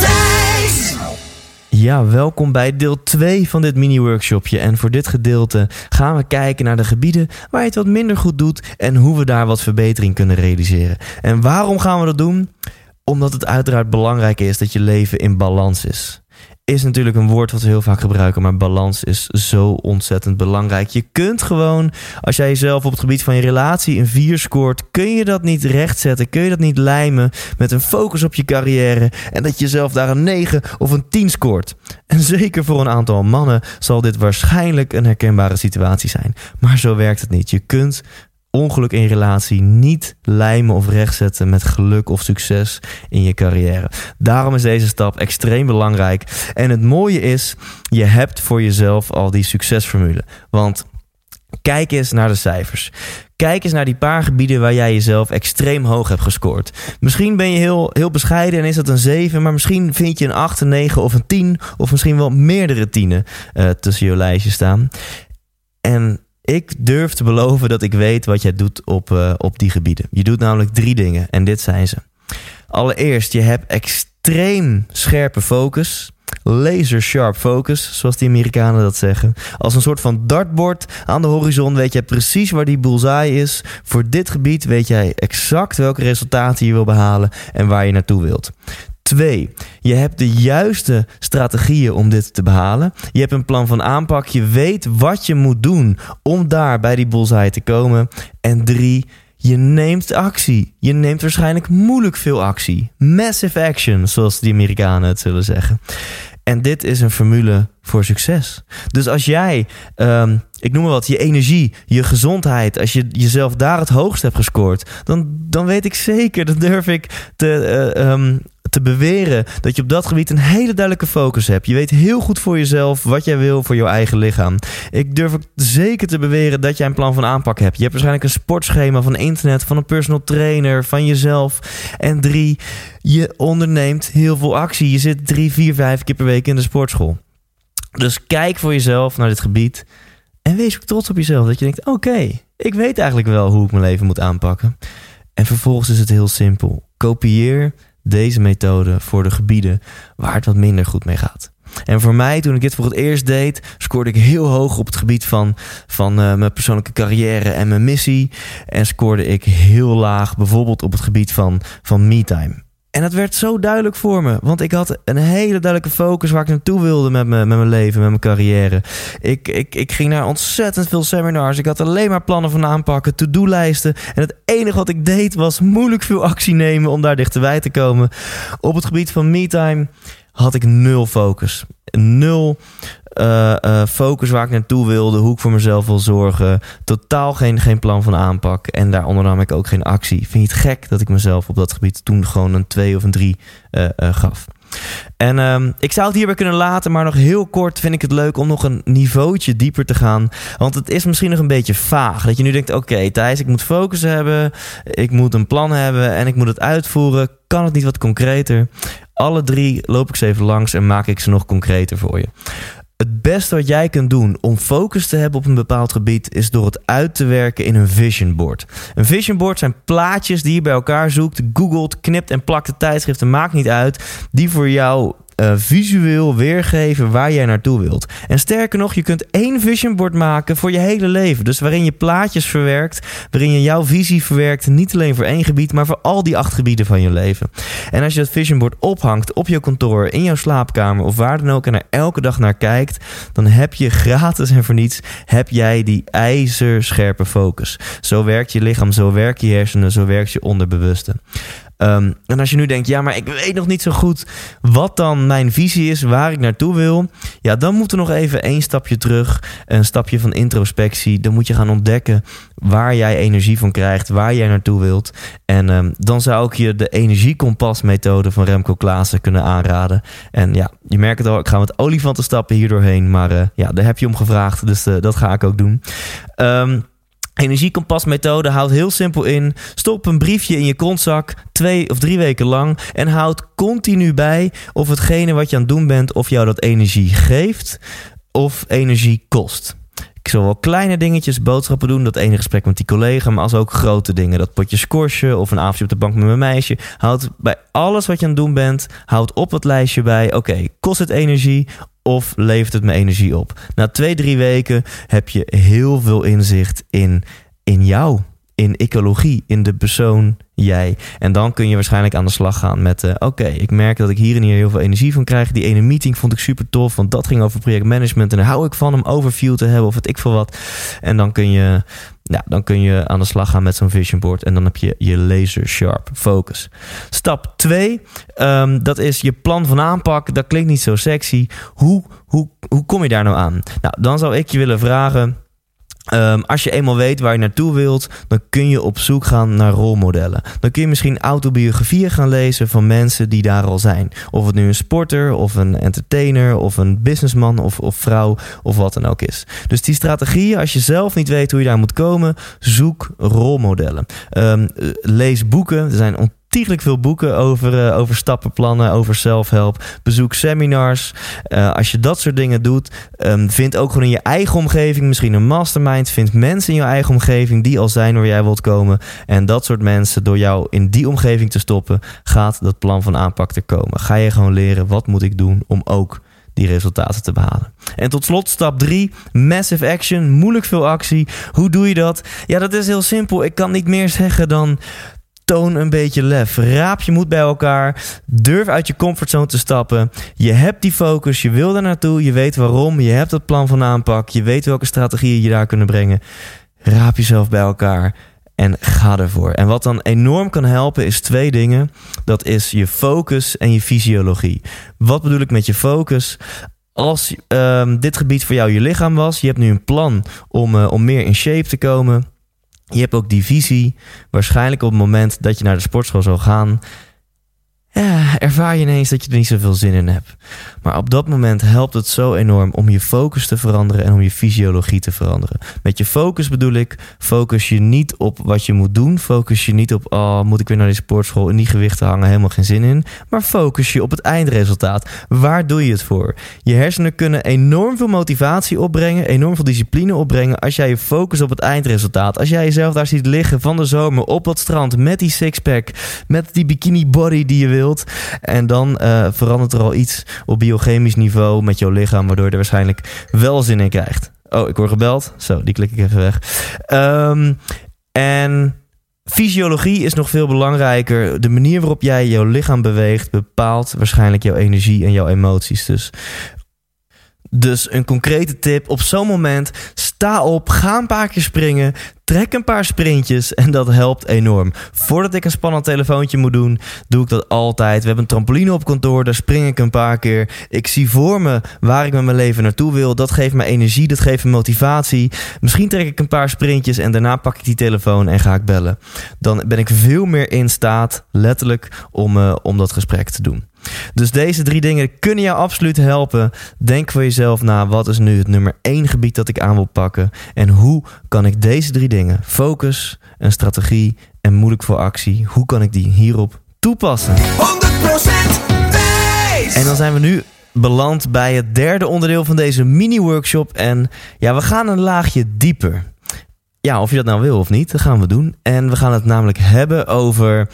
Speaker 1: Thijs! Ja, welkom bij deel 2 van dit mini-workshopje. En voor dit gedeelte gaan we kijken naar de gebieden waar je het wat minder goed doet en hoe we daar wat verbetering kunnen realiseren. En waarom gaan we dat doen? Omdat het uiteraard belangrijk is dat je leven in balans is. Is natuurlijk een woord wat we heel vaak gebruiken, maar balans is zo ontzettend belangrijk. Je kunt gewoon, als jij jezelf op het gebied van je relatie een 4 scoort, kun je dat niet rechtzetten, kun je dat niet lijmen met een focus op je carrière en dat je jezelf daar een 9 of een 10 scoort. En zeker voor een aantal mannen zal dit waarschijnlijk een herkenbare situatie zijn. Maar zo werkt het niet. Je kunt ongeluk in relatie niet lijmen of rechtzetten met geluk of succes in je carrière. Daarom is deze stap extreem belangrijk. En het mooie is, je hebt voor jezelf al die succesformule. Want kijk eens naar de cijfers. Kijk eens naar die paar gebieden waar jij jezelf extreem hoog hebt gescoord. Misschien ben je heel, heel bescheiden en is dat een 7, maar misschien vind je een 8, een 9 of een 10, of misschien wel meerdere tienen uh, tussen je lijstje staan. En ik durf te beloven dat ik weet wat jij doet op, uh, op die gebieden. Je doet namelijk drie dingen en dit zijn ze. Allereerst, je hebt extreem scherpe focus. Laser sharp focus, zoals die Amerikanen dat zeggen. Als een soort van dartboard aan de horizon weet jij precies waar die bullseye is. Voor dit gebied weet jij exact welke resultaten je wil behalen en waar je naartoe wilt. Twee, je hebt de juiste strategieën om dit te behalen. Je hebt een plan van aanpak. Je weet wat je moet doen om daar bij die bullseye te komen. En drie, je neemt actie. Je neemt waarschijnlijk moeilijk veel actie. Massive action, zoals de Amerikanen het zullen zeggen. En dit is een formule voor succes. Dus als jij, um, ik noem maar wat, je energie, je gezondheid, als je jezelf daar het hoogst hebt gescoord, dan, dan weet ik zeker, dan durf ik te, uh, um, te beweren dat je op dat gebied een hele duidelijke focus hebt. Je weet heel goed voor jezelf wat jij wil voor jouw eigen lichaam. Ik durf ook zeker te beweren dat jij een plan van aanpak hebt. Je hebt waarschijnlijk een sportschema van internet, van een personal trainer, van jezelf. En drie, je onderneemt heel veel actie. Je zit drie, vier, vijf keer per week in de sportschool. Dus kijk voor jezelf naar dit gebied. En wees ook trots op jezelf. Dat je denkt: oké, ik weet eigenlijk wel hoe ik mijn leven moet aanpakken. En vervolgens is het heel simpel. Kopieer deze methode voor de gebieden waar het wat minder goed mee gaat. En voor mij, toen ik dit voor het eerst deed, scoorde ik heel hoog op het gebied van, van uh, mijn persoonlijke carrière en mijn missie. En scoorde ik heel laag, bijvoorbeeld op het gebied van, van me-time. En dat werd zo duidelijk voor me. Want ik had een hele duidelijke focus waar ik naartoe wilde met, me, met mijn leven, met mijn carrière. Ik, ik, ik ging naar ontzettend veel seminars. Ik had alleen maar plannen van aanpakken, to-do-lijsten. En het enige wat ik deed was moeilijk veel actie nemen om daar dichterbij te komen. Op het gebied van me-time had ik nul focus. Nul uh, uh, focus waar ik naartoe wilde, hoe ik voor mezelf wil zorgen. Totaal geen, geen plan van aanpak. En daar ondernam ik ook geen actie. Vind je het gek dat ik mezelf op dat gebied toen gewoon een 2 of een 3 uh, gaf? En um, ik zou het hierbij kunnen laten, maar nog heel kort vind ik het leuk om nog een niveautje dieper te gaan. Want het is misschien nog een beetje vaag. Dat je nu denkt: oké, Thijs, ik moet focus hebben, ik moet een plan hebben en ik moet het uitvoeren. Kan het niet wat concreter? Alle drie loop ik ze even langs en maak ik ze nog concreter voor je. Het beste wat jij kunt doen om focus te hebben op een bepaald gebied is door het uit te werken in een vision board. Een vision board zijn plaatjes die je bij elkaar zoekt, googelt, knipt en plakt de tijdschriften, maakt niet uit, die voor jou uh, visueel weergeven waar jij naartoe wilt. En sterker nog, je kunt één vision board maken voor je hele leven. Dus waarin je plaatjes verwerkt, waarin je jouw visie verwerkt, niet alleen voor één gebied, maar voor al die acht gebieden van je leven. En als je dat vision board ophangt op je kantoor, in jouw slaapkamer of waar dan ook en er elke dag naar kijkt, dan heb je gratis en voor niets heb jij die ijzerscherpe focus. Zo werkt je lichaam, zo werken je hersenen, zo werkt je onderbewuste. Um, en als je nu denkt, ja, maar ik weet nog niet zo goed wat dan mijn visie is, waar ik naartoe wil. Ja, dan moet er nog even één stapje terug, een stapje van introspectie. Dan moet je gaan ontdekken waar jij energie van krijgt, waar jij naartoe wilt. En um, dan zou ik je de energiekompasmethode van Remco Klaassen kunnen aanraden. En ja, je merkt het al, ik ga met olifanten stappen hier doorheen. Maar uh, ja, daar heb je om gevraagd, dus uh, dat ga ik ook doen. Um, Energiekompasmethode houdt heel simpel in. Stop een briefje in je kontzak twee of drie weken lang en houd continu bij of hetgene wat je aan het doen bent, of jou dat energie geeft of energie kost. Ik zal wel kleine dingetjes, boodschappen doen, dat ene gesprek met die collega, maar als ook grote dingen. Dat potje squashen of een avondje op de bank met mijn meisje. Houd bij alles wat je aan het doen bent, houd op het lijstje bij. Oké, kost het energie of levert het me energie op? Na twee, drie weken heb je heel veel inzicht in, in jou, in ecologie, in de persoon jij. En dan kun je waarschijnlijk aan de slag gaan met... Uh, oké, ik merk dat ik hier en hier heel veel energie van krijg. Die ene meeting vond ik super tof, want dat ging over projectmanagement... en daar hou ik van om overview te hebben of het ik veel wat. En dan kun je, ja, dan kun je aan de slag gaan met zo'n vision board... en dan heb je je laser sharp focus. Stap 2, um, ehm, dat is je plan van aanpak. Dat klinkt niet zo sexy. Hoe, hoe, hoe kom je daar nou aan? Nou, dan zou ik je willen vragen... Um, als je eenmaal weet waar je naartoe wilt, dan kun je op zoek gaan naar rolmodellen. Dan kun je misschien autobiografieën gaan lezen van mensen die daar al zijn. Of het nu een sporter, of een entertainer, of een businessman, of, of vrouw, of wat dan ook is. Dus die strategieën, als je zelf niet weet hoe je daar moet komen, zoek rolmodellen. Um, lees boeken. Er zijn ontiegelijk veel boeken over, uh, over stappenplannen, over self-help. Bezoek seminars. Uh, als je dat soort dingen doet, um, vind ook gewoon in je eigen omgeving misschien een mastermind. Vind mensen in je eigen omgeving die al zijn waar jij wilt komen. En dat soort mensen, door jou in die omgeving te stoppen, gaat dat plan van aanpak te komen. Ga je gewoon leren, wat moet ik doen om ook die resultaten te behalen. En tot slot stap 3, massive action, moeilijk veel actie. Hoe doe je dat? Ja, dat is heel simpel. Ik kan niet meer zeggen dan Toon een beetje lef. Raap je moed bij elkaar. Durf uit je comfortzone te stappen. Je hebt die focus. Je wil daar naartoe. Je weet waarom. Je hebt het plan van aanpak. Je weet welke strategieën je daar kunnen brengen. Raap jezelf bij elkaar. En ga ervoor. En wat dan enorm kan helpen is twee dingen. Dat is je focus en je fysiologie. Wat bedoel ik met je focus? Als um, dit gebied voor jou je lichaam was, je hebt nu een plan om, uh, om meer in shape te komen je hebt ook die visie. Waarschijnlijk op het moment dat je naar de sportschool zou gaan, ja, ervaar je ineens dat je er niet zoveel zin in hebt. Maar op dat moment helpt het zo enorm om je focus te veranderen en om je fysiologie te veranderen. Met je focus bedoel ik, focus je niet op wat je moet doen. Focus je niet op, oh, moet ik weer naar die sportschool en die gewichten hangen, helemaal geen zin in. Maar focus je op het eindresultaat. Waar doe je het voor? Je hersenen kunnen enorm veel motivatie opbrengen, enorm veel discipline opbrengen als jij je focus op het eindresultaat. Als jij jezelf daar ziet liggen van de zomer op dat strand met die sixpack, met die bikini body die je wil en dan uh, verandert er al iets op biochemisch niveau met jouw lichaam, waardoor je er waarschijnlijk wel zin in krijgt. Oh, ik word gebeld. Zo, die klik ik even weg. Um, en fysiologie is nog veel belangrijker. De manier waarop jij jouw lichaam beweegt bepaalt waarschijnlijk jouw energie en jouw emoties. Dus dus een concrete tip: op zo'n moment sta op, ga een paar keer springen, trek een paar sprintjes en dat helpt enorm. Voordat ik een spannend telefoontje moet doen, doe ik dat altijd. We hebben een trampoline op kantoor, daar spring ik een paar keer. Ik zie voor me waar ik met mijn leven naartoe wil. Dat geeft me energie, dat geeft me motivatie. Misschien trek ik een paar sprintjes en daarna pak ik die telefoon en ga ik bellen. Dan ben ik veel meer in staat, letterlijk, om, uh, om dat gesprek te doen. Dus deze drie dingen kunnen jou absoluut helpen. Denk voor jezelf na, wat is nu het nummer één gebied dat ik aan wil pakken? En hoe kan ik deze drie dingen, focus, een strategie en moeilijk voor actie, hoe kan ik die hierop toepassen? 100% En dan zijn we nu beland bij het derde onderdeel van deze mini-workshop. En ja, we gaan een laagje dieper. Ja, of je dat nou wil of niet, dat gaan we doen. En we gaan het namelijk hebben over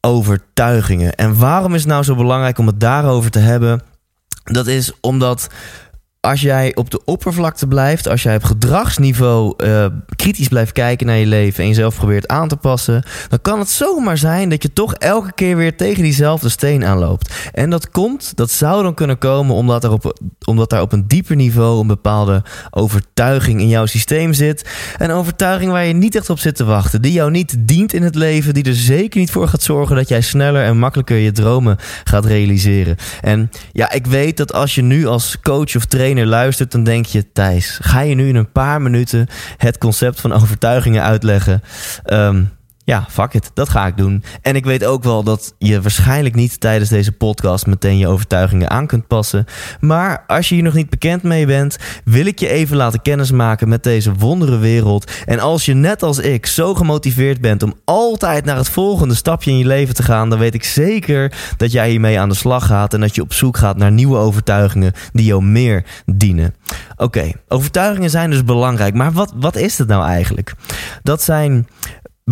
Speaker 1: overtuigingen. En waarom is het nou zo belangrijk om het daarover te hebben? Dat is omdat als jij op de oppervlakte blijft, als jij op gedragsniveau uh, kritisch blijft kijken naar je leven en jezelf probeert aan te passen, dan kan het zomaar zijn dat je toch elke keer weer tegen diezelfde steen aanloopt. En dat komt, dat zou dan kunnen komen omdat er op, omdat daar op een dieper niveau een bepaalde overtuiging in jouw systeem zit. Een overtuiging waar je niet echt op zit te wachten, die jou niet dient in het leven, die er zeker niet voor gaat zorgen dat jij sneller en makkelijker je dromen gaat realiseren. En ja, ik weet dat als je nu als coach of trainer luistert, dan denk je: Thijs, ga je nu in een paar minuten het concept van overtuigingen uitleggen? Um, ja, fuck it, dat ga ik doen. En ik weet ook wel dat je waarschijnlijk niet tijdens deze podcast meteen je overtuigingen aan kunt passen. Maar als je hier nog niet bekend mee bent, wil ik je even laten kennismaken met deze wondere wereld. En als je net als ik zo gemotiveerd bent om altijd naar het volgende stapje in je leven te gaan, dan weet ik zeker dat jij hiermee aan de slag gaat en dat je op zoek gaat naar nieuwe overtuigingen die jou meer dienen. Oké, overtuigingen zijn dus belangrijk, maar wat, wat is het nou eigenlijk? Dat zijn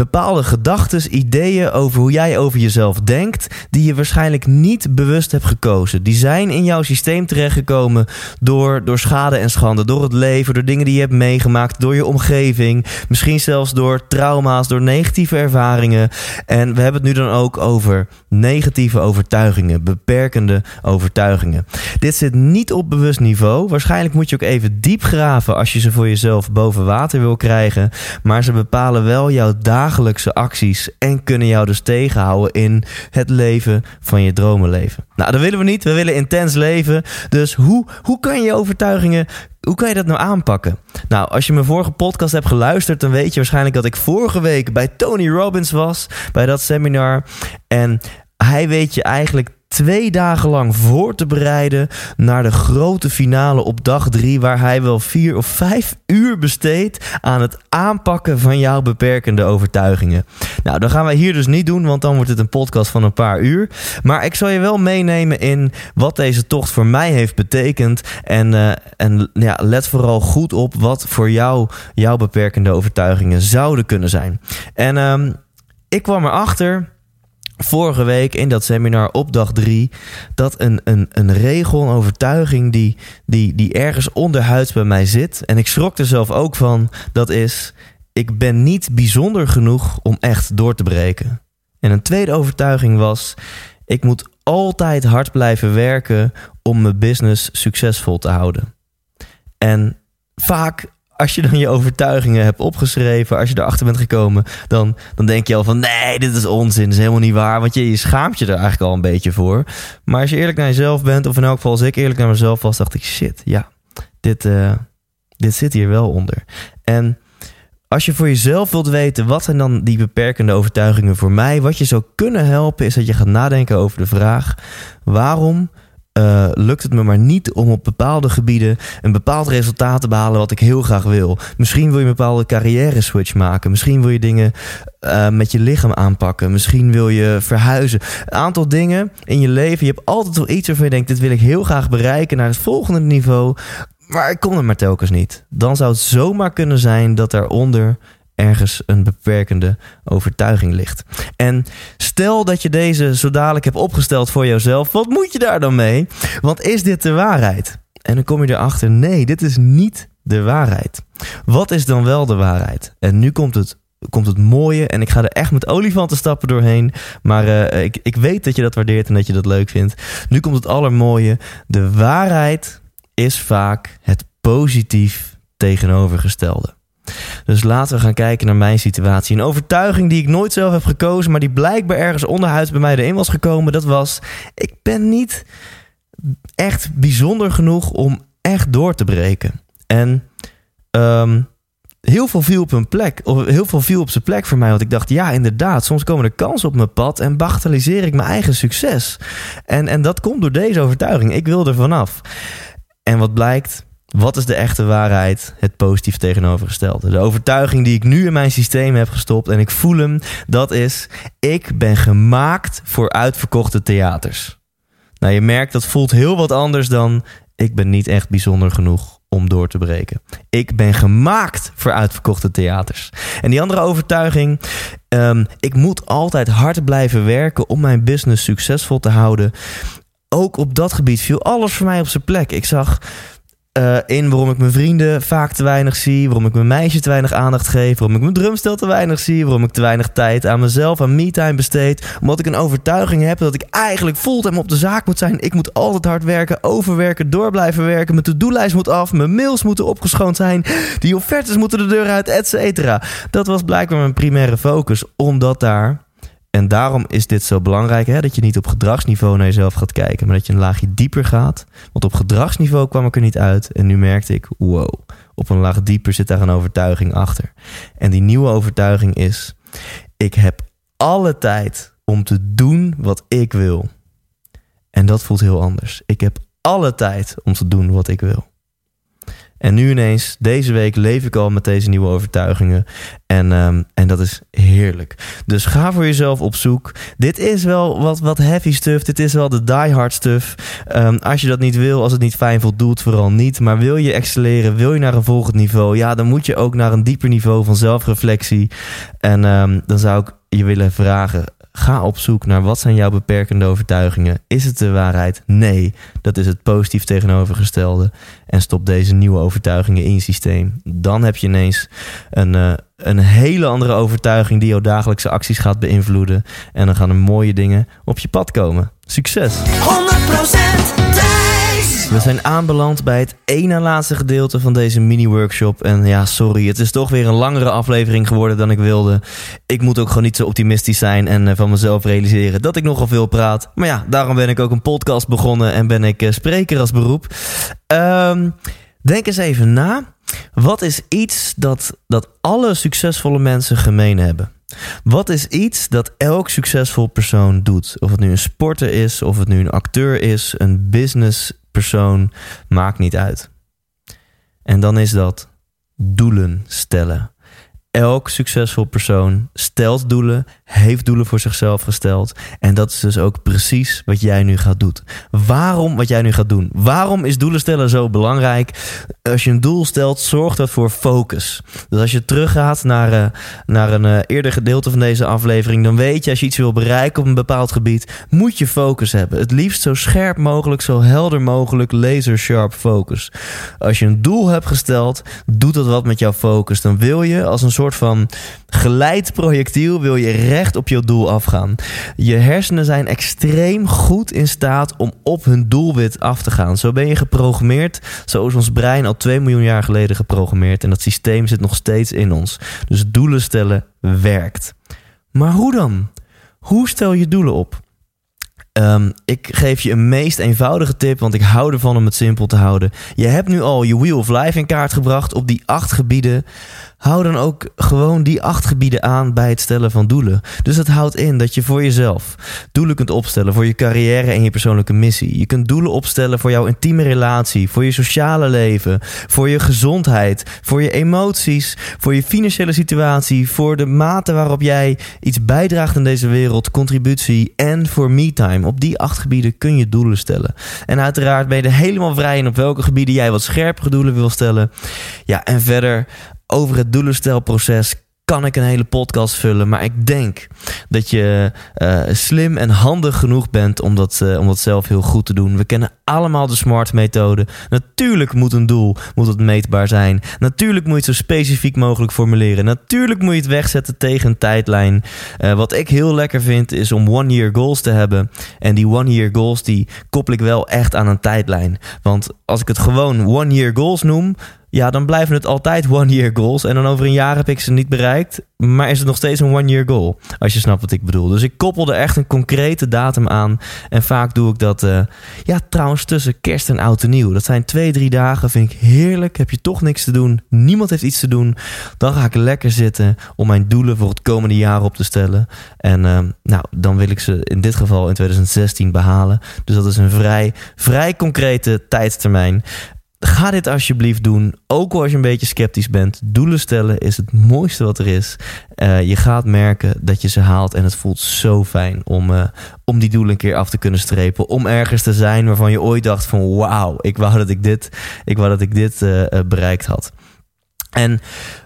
Speaker 1: bepaalde gedachten, ideeën over hoe jij over jezelf denkt, die je waarschijnlijk niet bewust hebt gekozen. Die zijn in jouw systeem terechtgekomen door, door schade en schande, door het leven, door dingen die je hebt meegemaakt, door je omgeving, misschien zelfs door trauma's, door negatieve ervaringen. En we hebben het nu dan ook over negatieve overtuigingen, beperkende overtuigingen. Dit zit niet op bewust niveau. Waarschijnlijk moet je ook even diep graven als je ze voor jezelf boven water wil krijgen, maar ze bepalen wel jouw dagelijkse dagelijkse acties en kunnen jou dus tegenhouden in het leven van je dromenleven. Nou, dat willen we niet. We willen intens leven. Dus hoe, hoe kan je overtuigingen hoe kan je dat nou aanpakken? Nou, als je mijn vorige podcast hebt geluisterd, dan weet je waarschijnlijk dat ik vorige week bij Tony Robbins was, bij dat seminar. En hij weet je eigenlijk twee dagen lang voor te bereiden naar de grote finale op dag drie, waar hij wel vier of vijf uur besteedt aan het aanpakken van jouw beperkende overtuigingen. Nou, dat gaan wij hier dus niet doen, want dan wordt het een podcast van een paar uur. Maar ik zal je wel meenemen in wat deze tocht voor mij heeft betekend. En, uh, en ja, let vooral goed op wat voor jou jouw beperkende overtuigingen zouden kunnen zijn. En um, ik kwam erachter vorige week in dat seminar op dag drie dat een, een, een regel, een overtuiging die, die, die ergens onderhuids bij mij zit. En ik schrok er zelf ook van. Dat is, ik ben niet bijzonder genoeg om echt door te breken. En een tweede overtuiging was, ik moet altijd hard blijven werken om mijn business succesvol te houden. En vaak als je dan je overtuigingen hebt opgeschreven, als je erachter bent gekomen, dan, dan denk je al van nee, dit is onzin, is helemaal niet waar. Want je, je schaamt je er eigenlijk al een beetje voor. Maar als je eerlijk naar jezelf bent, of in elk geval als ik eerlijk naar mezelf was, dacht ik shit, ja, dit, uh, dit zit hier wel onder. En als je voor jezelf wilt weten, wat zijn dan die beperkende overtuigingen voor mij? Wat je zou kunnen helpen, is dat je gaat nadenken over de vraag: waarom uh, lukt het me maar niet om op bepaalde gebieden een bepaald resultaat te behalen wat ik heel graag wil. Misschien wil je een bepaalde carrière switch maken. Misschien wil je dingen uh, met je lichaam aanpakken. Misschien wil je verhuizen. Een aantal dingen in je leven. Je hebt altijd wel iets waarvan je denkt: dit wil ik heel graag bereiken naar het volgende niveau. Maar ik kom er maar telkens niet. Dan zou het zomaar kunnen zijn dat daaronder ergens een beperkende overtuiging ligt. En stel dat je deze zo dadelijk hebt opgesteld voor jezelf, wat moet je daar dan mee? Want is dit de waarheid? En dan kom je erachter, nee, dit is niet de waarheid. Wat is dan wel de waarheid? En nu komt het, komt het mooie en ik ga er echt met olifantenstappen doorheen. Maar uh, ik, ik weet dat je dat waardeert en dat je dat leuk vindt. Nu komt het allermooie. De waarheid is vaak het positief tegenovergestelde. Dus laten we gaan kijken naar mijn situatie. Een overtuiging die ik nooit zelf heb gekozen, maar die blijkbaar ergens onderhuids bij mij erin was gekomen. Dat was: ik ben niet echt bijzonder genoeg om echt door te breken. En um, heel veel viel op een plek, of heel veel viel op zijn plek voor mij. Want ik dacht, ja, inderdaad, soms komen er kansen op mijn pad en bagatelliseer ik mijn eigen succes. En, en dat komt door deze overtuiging. Ik wil er vanaf. En wat blijkt? Wat is de echte waarheid? Het positief tegenovergestelde. De overtuiging die ik nu in mijn systeem heb gestopt en ik voel hem, dat is: ik ben gemaakt voor uitverkochte theaters. Nou, je merkt dat voelt heel wat anders dan ik ben niet echt bijzonder genoeg om door te breken. Ik ben gemaakt voor uitverkochte theaters. En die andere overtuiging, um, ik moet altijd hard blijven werken om mijn business succesvol te houden. Ook op dat gebied viel alles voor mij op zijn plek. Ik zag uh, in waarom ik mijn vrienden vaak te weinig zie, waarom ik mijn meisje te weinig aandacht geef, waarom ik mijn drumstel te weinig zie, waarom ik te weinig tijd aan mezelf, aan me-time besteed, omdat ik een overtuiging heb dat ik eigenlijk fulltime op de zaak moet zijn. Ik moet altijd hard werken, overwerken, door blijven werken, mijn to-do-lijst moet af, mijn mails moeten opgeschoond zijn, die offertes moeten de deur uit, et cetera. Dat was blijkbaar mijn primaire focus, omdat daar en daarom is dit zo belangrijk, hè, dat je niet op gedragsniveau naar jezelf gaat kijken, maar dat je een laagje dieper gaat. Want op gedragsniveau kwam ik er niet uit en nu merkte ik, wow, op een laag dieper zit daar een overtuiging achter. En die nieuwe overtuiging is, ik heb alle tijd om te doen wat ik wil. En dat voelt heel anders. Ik heb alle tijd om te doen wat ik wil. En nu ineens, deze week leef ik al met deze nieuwe overtuigingen. En, um, en dat is heerlijk. Dus ga voor jezelf op zoek. Dit is wel wat, wat heavy stuff. Dit is wel de die hard stuff. Um, als je dat niet wil, als het niet fijn voelt, doe het vooral niet. Maar wil je excelleren, wil je naar een volgend niveau? Ja, dan moet je ook naar een dieper niveau van zelfreflectie. En um, dan zou ik je willen vragen Ga op zoek naar wat zijn jouw beperkende overtuigingen. Is het de waarheid? Nee, dat is het positief tegenovergestelde. En stop deze nieuwe overtuigingen in je systeem. Dan heb je ineens een, uh, een hele andere overtuiging die jouw dagelijkse acties gaat beïnvloeden. En dan gaan er mooie dingen op je pad komen. Succes! 100% we zijn aanbeland bij het ene laatste gedeelte van deze mini-workshop. En ja, sorry, het is toch weer een langere aflevering geworden dan ik wilde. Ik moet ook gewoon niet zo optimistisch zijn en uh, van mezelf realiseren dat ik nogal veel praat. Maar ja, daarom ben ik ook een podcast begonnen en ben ik uh, spreker als beroep. Um, denk eens even na. Wat is iets dat, dat alle succesvolle mensen gemeen hebben? Wat is iets dat elk succesvol persoon doet? Of het nu een sporter is, of het nu een acteur is, een business persoon, maakt niet uit. En dan is dat doelen stellen. Elk succesvol persoon stelt doelen, heeft doelen voor zichzelf gesteld. En dat is dus ook precies wat jij nu gaat doen. Waarom wat jij nu gaat doen? Waarom is doelen stellen zo belangrijk? Als je een doel stelt, zorgt dat voor focus. Dus als je teruggaat naar, uh, naar een uh, eerder gedeelte van deze aflevering, dan weet je als je iets wil bereiken op een bepaald gebied, moet je focus hebben. Het liefst zo scherp mogelijk, zo helder mogelijk, laser sharp focus. Als je een doel hebt gesteld, doet dat wat met jouw focus. Dan wil je als een soort van geleid projectiel wil je recht op je doel afgaan. Je hersenen zijn extreem goed in staat om op hun doelwit af te gaan. Zo ben je geprogrammeerd. Zo is ons brein al 2 miljoen jaar geleden geprogrammeerd. En dat systeem zit nog steeds in ons. Dus doelen stellen werkt. Maar hoe dan? Hoe stel je doelen op? Um, ik geef je een meest eenvoudige tip, want ik hou ervan om het simpel te houden. Je hebt nu al je Wheel of Life in kaart gebracht op die acht gebieden hou dan ook gewoon die acht gebieden aan bij het stellen van doelen. Dus dat houdt in dat je voor jezelf doelen kunt opstellen voor je carrière en je persoonlijke missie. Je kunt doelen opstellen voor jouw intieme relatie, voor je sociale leven, voor je gezondheid, voor je emoties, voor je financiële situatie, voor de mate waarop jij iets bijdraagt in deze wereld, contributie en voor me-time. Op die acht gebieden kun je doelen stellen. En uiteraard ben je er helemaal vrij in op welke gebieden jij wat scherpere doelen wil stellen. Ja, en verder over het doelenstelproces kan ik een hele podcast vullen. Maar ik denk dat je uh, slim en handig genoeg bent om dat, uh, om dat zelf heel goed te doen. We kennen allemaal de SMART methode. Natuurlijk moet een doel moet het meetbaar zijn. Natuurlijk moet je het zo specifiek mogelijk formuleren. Natuurlijk moet je het wegzetten tegen een tijdlijn. Uh, wat ik heel lekker vind is om one year goals te hebben. En die one year goals die koppel ik wel echt aan een tijdlijn. Want als ik het gewoon one year goals noem ja, dan blijven het altijd one-year goals. En dan over een jaar heb ik ze niet bereikt. Maar is het nog steeds een one-year goal? Als je snapt wat ik bedoel. Dus ik koppel er echt een concrete datum aan. En vaak doe ik dat, uh, ja, trouwens, tussen kerst en oud en nieuw. Dat zijn twee, drie dagen. Vind ik heerlijk. Heb je toch niks te doen. Niemand heeft iets te doen. Dan ga ik lekker zitten om mijn doelen voor het komende jaar op te stellen. En uh, nou, dan wil ik ze in dit geval in 2016 behalen. Dus dat is een vrij, vrij concrete tijdstermijn. Ga dit alsjeblieft doen. Ook als je een beetje sceptisch bent. Doelen stellen is het mooiste wat er is. Uh, je gaat merken dat je ze haalt. En het voelt zo fijn om, uh, om die doelen een keer af te kunnen strepen. Om ergens te zijn waarvan je ooit dacht van wauw, ik wou dat ik dit, ik wou dat ik dit uh, bereikt had. En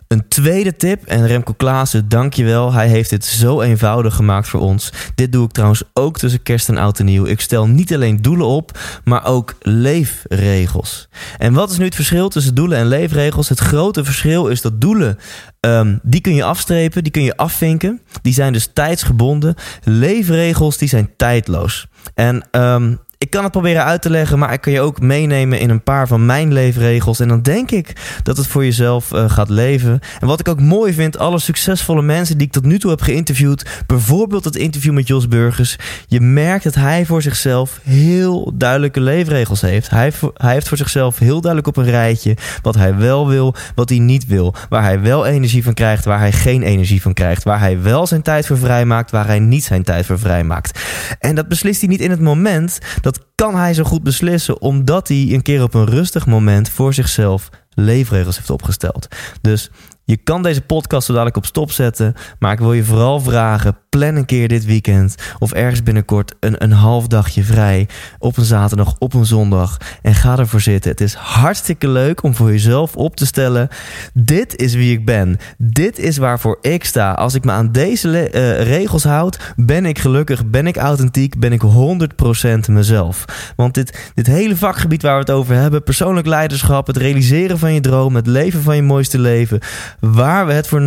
Speaker 1: een tweede tip, en Remco Klaassen, dank je wel. Hij heeft dit zo eenvoudig gemaakt voor ons. Dit doe ik trouwens ook tussen kerst en oud en nieuw. Ik stel niet alleen doelen op, maar ook leefregels. En wat is nu het verschil tussen doelen en leefregels? Het grote verschil is dat doelen, um, die kun je afstrepen, die kun je afvinken. Die zijn dus tijdsgebonden. Leefregels, die zijn tijdloos. En um, ik kan het proberen uit te leggen, maar ik kan je ook meenemen in een paar van mijn leefregels. En dan denk ik dat het voor jezelf uh, gaat leven. En wat ik ook mooi vind, alle succesvolle mensen die ik tot nu toe heb geïnterviewd, bijvoorbeeld het interview met Jos Burgers, je merkt dat hij voor zichzelf heel duidelijke leefregels heeft. Hij, hij heeft voor zichzelf heel duidelijk op een rijtje wat hij wel wil, wat hij niet wil. Waar hij wel energie van krijgt, waar hij geen energie van krijgt. Waar hij wel zijn tijd voor vrijmaakt, waar hij niet zijn tijd voor vrijmaakt. En dat beslist hij niet in het moment. Dat kan hij zo goed beslissen omdat hij een keer op een rustig moment voor zichzelf leefregels heeft opgesteld. Dus je kan deze podcast zo dadelijk op stop zetten. Maar ik wil je vooral vragen: plan een keer dit weekend of ergens binnenkort een, een half dagje vrij. Op een zaterdag, op een zondag. En ga ervoor zitten. Het is hartstikke leuk om voor jezelf op te stellen: dit is wie ik ben. Dit is waarvoor ik sta. Als ik me aan deze uh, regels houd, ben ik gelukkig, ben ik authentiek, ben ik 100% mezelf. Want dit, dit hele vakgebied waar we het over hebben: persoonlijk leiderschap, het realiseren van je droom, het leven van je mooiste leven Waar we het voor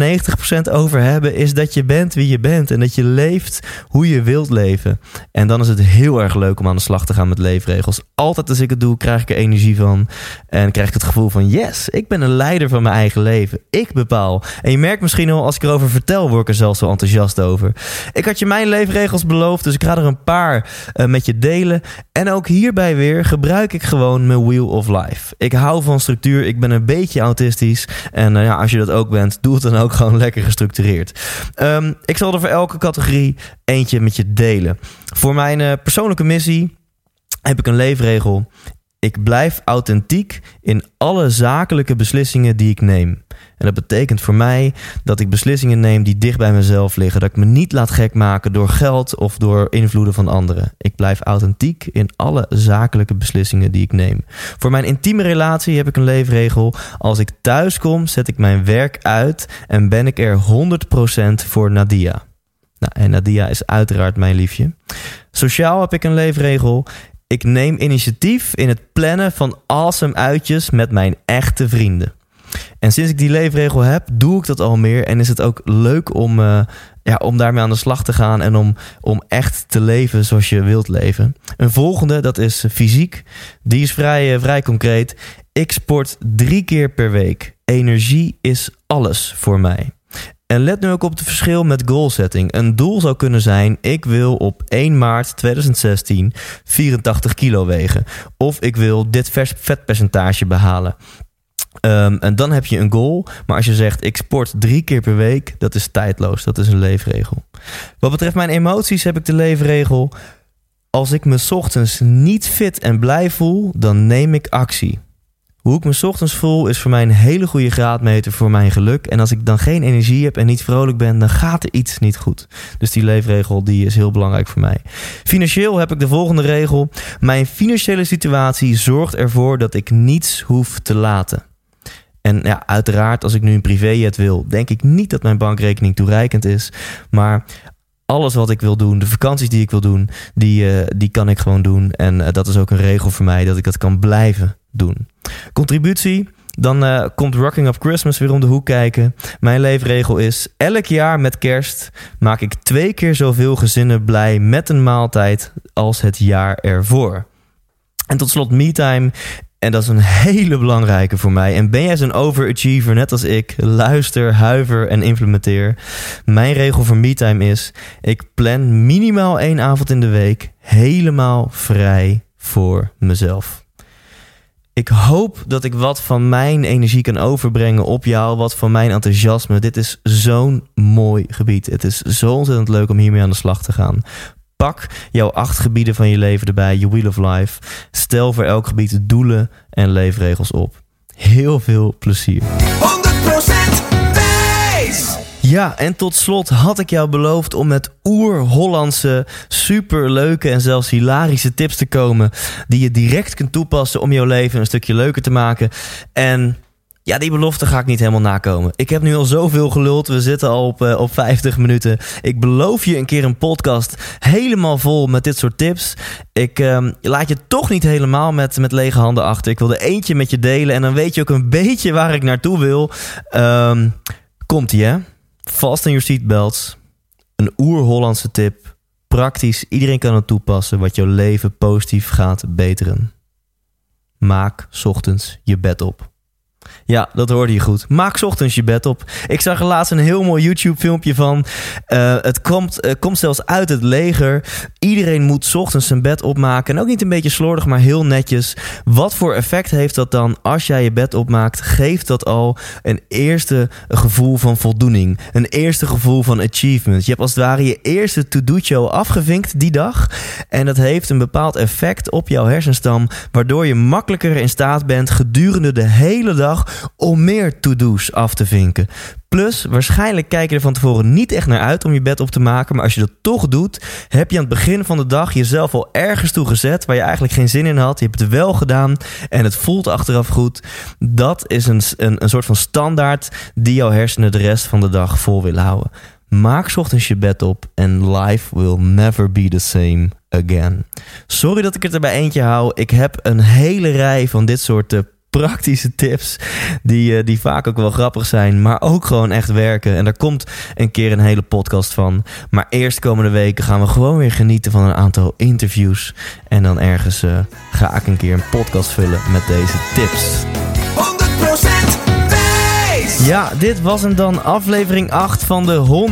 Speaker 1: 90% over hebben, is dat je bent wie je bent. En dat je leeft hoe je wilt leven. En dan is het heel erg leuk om aan de slag te gaan met leefregels. Altijd als ik het doe, krijg ik er energie van. En krijg ik het gevoel van: yes, ik ben een leider van mijn eigen leven. Ik bepaal. En je merkt misschien al, als ik erover vertel, word ik er zelfs zo enthousiast over. Ik had je mijn leefregels beloofd, dus ik ga er een paar uh, met je delen. En ook hierbij weer gebruik ik gewoon mijn Wheel of Life. Ik hou van structuur, ik ben een beetje autistisch. En uh, ja, als je dat ook bent, doe het dan ook (laughs) gewoon lekker gestructureerd. Um, ik zal er voor elke categorie eentje met je delen. Voor mijn uh, persoonlijke missie heb ik een leefregel. Ik blijf authentiek in alle zakelijke beslissingen die ik neem. En dat betekent voor mij dat ik beslissingen neem die dicht bij mezelf liggen. Dat ik me niet laat gek maken door geld of door invloeden van anderen. Ik blijf authentiek in alle zakelijke beslissingen die ik neem. Voor mijn intieme relatie heb ik een leefregel. Als ik thuis kom, zet ik mijn werk uit en ben ik er 100% voor Nadia. Nou, en Nadia is uiteraard mijn liefje. Sociaal heb ik een leefregel. Ik neem initiatief in het plannen van awesome uitjes met mijn echte vrienden. En sinds ik die leefregel heb, doe ik dat al meer. En is het ook leuk om, uh, ja, om daarmee aan de slag te gaan. En om, om echt te leven zoals je wilt leven. Een volgende, dat is fysiek. Die is vrij, uh, vrij concreet. Ik sport drie keer per week. Energie is alles voor mij. En let nu ook op het verschil met goalsetting. Een doel zou kunnen zijn: ik wil op 1 maart 2016 84 kilo wegen. Of ik wil dit vetpercentage behalen. Um, en dan heb je een goal. Maar als je zegt: ik sport drie keer per week, dat is tijdloos. Dat is een leefregel. Wat betreft mijn emoties heb ik de leefregel: als ik me ochtends niet fit en blij voel, dan neem ik actie. Hoe ik me ochtends voel is voor mij een hele goede graadmeter voor mijn geluk. En als ik dan geen energie heb en niet vrolijk ben, dan gaat er iets niet goed. Dus die leefregel die is heel belangrijk voor mij. Financieel heb ik de volgende regel. Mijn financiële situatie zorgt ervoor dat ik niets hoef te laten. En ja, uiteraard, als ik nu een privéjet wil, denk ik niet dat mijn bankrekening toereikend is. Maar alles wat ik wil doen, de vakanties die ik wil doen, die, uh, die kan ik gewoon doen. En uh, dat is ook een regel voor mij dat ik dat kan blijven doen. Contributie. Dan uh, komt Rocking Up Christmas weer om de hoek kijken. Mijn leefregel is: elk jaar met kerst maak ik twee keer zoveel gezinnen blij met een maaltijd als het jaar ervoor. En tot slot, me-time. En dat is een hele belangrijke voor mij. En ben jij zo'n overachiever, net als ik? Luister, huiver en implementeer. Mijn regel voor MeTime is: ik plan minimaal één avond in de week helemaal vrij voor mezelf. Ik hoop dat ik wat van mijn energie kan overbrengen op jou, wat van mijn enthousiasme. Dit is zo'n mooi gebied. Het is zo ontzettend leuk om hiermee aan de slag te gaan. Pak jouw acht gebieden van je leven erbij, je Wheel of Life. Stel voor elk gebied doelen en leefregels op. Heel veel plezier.
Speaker 2: 100% wijs!
Speaker 1: Ja, en tot slot had ik jou beloofd om met oer-Hollandse, superleuke en zelfs hilarische tips te komen. Die je direct kunt toepassen om jouw leven een stukje leuker te maken. En ja, die belofte ga ik niet helemaal nakomen. Ik heb nu al zoveel geluld. We zitten al op, uh, op 50 minuten. Ik beloof je een keer een podcast helemaal vol met dit soort tips. Ik uh, laat je toch niet helemaal met, met lege handen achter. Ik wil er eentje met je delen. En dan weet je ook een (laughs) beetje waar ik naartoe wil. Um, Komt-ie, hè? Vast in your seatbelts. Een oer-Hollandse tip. Praktisch, iedereen kan het toepassen wat jouw leven positief gaat beteren. Maak ochtends je bed op. Ja, dat hoorde je goed. Maak ochtends je bed op. Ik zag er laatst een heel mooi YouTube-filmpje van. Uh, het komt, uh, komt zelfs uit het leger. Iedereen moet ochtends zijn bed opmaken. En ook niet een beetje slordig, maar heel netjes. Wat voor effect heeft dat dan als jij je bed opmaakt? Geeft dat al een eerste gevoel van voldoening. Een eerste gevoel van achievement. Je hebt als het ware je eerste to-do'tje al afgevinkt die dag. En dat heeft een bepaald effect op jouw hersenstam. Waardoor je makkelijker in staat bent gedurende de hele dag om meer to-do's af te vinken. Plus, waarschijnlijk kijk je er van tevoren niet echt naar uit om je bed op te maken. Maar als je dat toch doet, heb je aan het begin van de dag jezelf al ergens toe gezet waar je eigenlijk geen zin in had. Je hebt het wel gedaan en het voelt achteraf goed. Dat is een, een, een soort van standaard die jouw hersenen de rest van de dag vol willen houden. Maak ochtends je bed op en life will never be the same again. Sorry dat ik het er bij eentje hou. Ik heb een hele rij van dit soort uh, praktische tips. Die, uh, die vaak ook wel grappig zijn, maar ook gewoon echt werken. En daar komt een keer een hele podcast van. Maar eerst komende weken gaan we gewoon weer genieten van een aantal interviews. En dan ergens uh, ga ik een keer een podcast vullen met deze tips.
Speaker 2: 100%
Speaker 1: Ja, dit was hem dan, aflevering 8 van de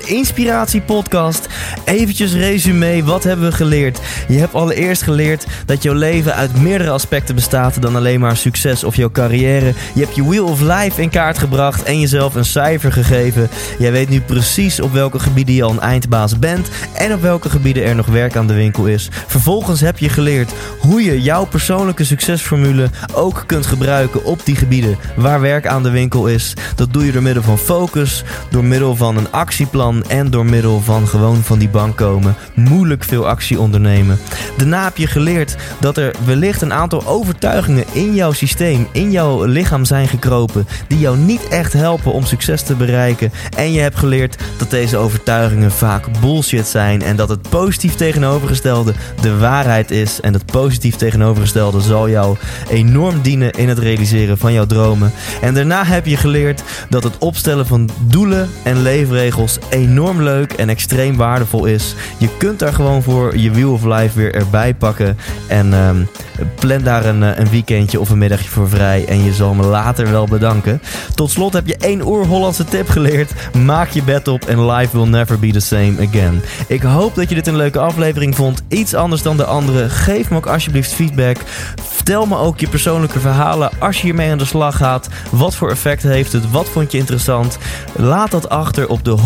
Speaker 1: 100% Inspiratie Podcast. Eventjes resume, wat hebben we geleerd? Je hebt allereerst geleerd dat jouw leven uit meerdere aspecten bestaat dan alleen maar succes of jouw carrière. Je hebt je Wheel of Life in kaart gebracht en jezelf een cijfer gegeven. Jij weet nu precies op welke gebieden je al een eindbaas bent en op welke gebieden er nog werk aan de winkel is. Vervolgens heb je geleerd hoe je jouw persoonlijke succesformule ook kunt gebruiken op die gebieden waar werk aan de winkel is. Dat doe je door middel van focus, door middel van een actieplan en door middel van gewoon van die bank komen. Moeilijk veel actie ondernemen. Daarna heb je geleerd dat er wellicht een aantal overtuigingen in jouw systeem, in jouw lichaam zijn gekropen, die jou niet echt helpen om succes te bereiken. En je hebt geleerd dat deze overtuigingen vaak bullshit zijn en dat het positief tegenovergestelde de waarheid is. En dat positief tegenovergestelde zal jou enorm dienen in het realiseren van jouw dromen. En daarna heb je geleerd dat het opstellen van doelen en leefregels enorm leuk en extreem waardevol is. Je kunt daar gewoon voor je Wheel of Life weer erbij pakken. En um, plan daar een, een weekendje of een middagje voor vrij. En je zal me later wel bedanken. Tot slot heb je één oer-Hollandse tip geleerd. Maak je bed op en life will never be the same again. Ik hoop dat je dit een leuke aflevering vond. Iets anders dan de andere. Geef me ook alsjeblieft feedback. Vertel me ook je persoonlijke verhalen als je hiermee aan de slag gaat. Wat voor effect heeft het? Wat vond je interessant? Laat dat achter op de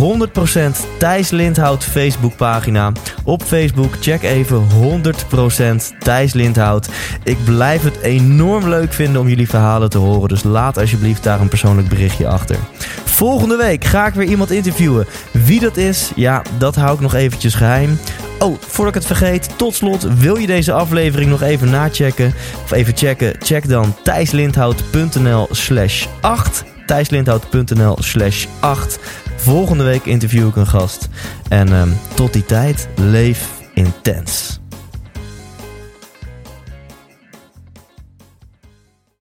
Speaker 1: 100% Thijs Lindhout Facebookpagina. Op Facebook check even 100% Thijs Lindhout. Ik blijf het enorm leuk vinden om jullie verhalen te horen. Dus laat alsjeblieft daar een persoonlijk berichtje achter. Volgende week ga ik weer iemand interviewen. Wie dat is, ja, dat hou ik nog eventjes geheim. Oh, voordat ik het vergeet, tot slot, wil je deze aflevering nog even nachecken? Of even checken? Check dan thijslindhout.nl slash 8. thijslindhout.nl slash 8. Volgende week interview ik een gast. En um, tot die tijd, leef intens.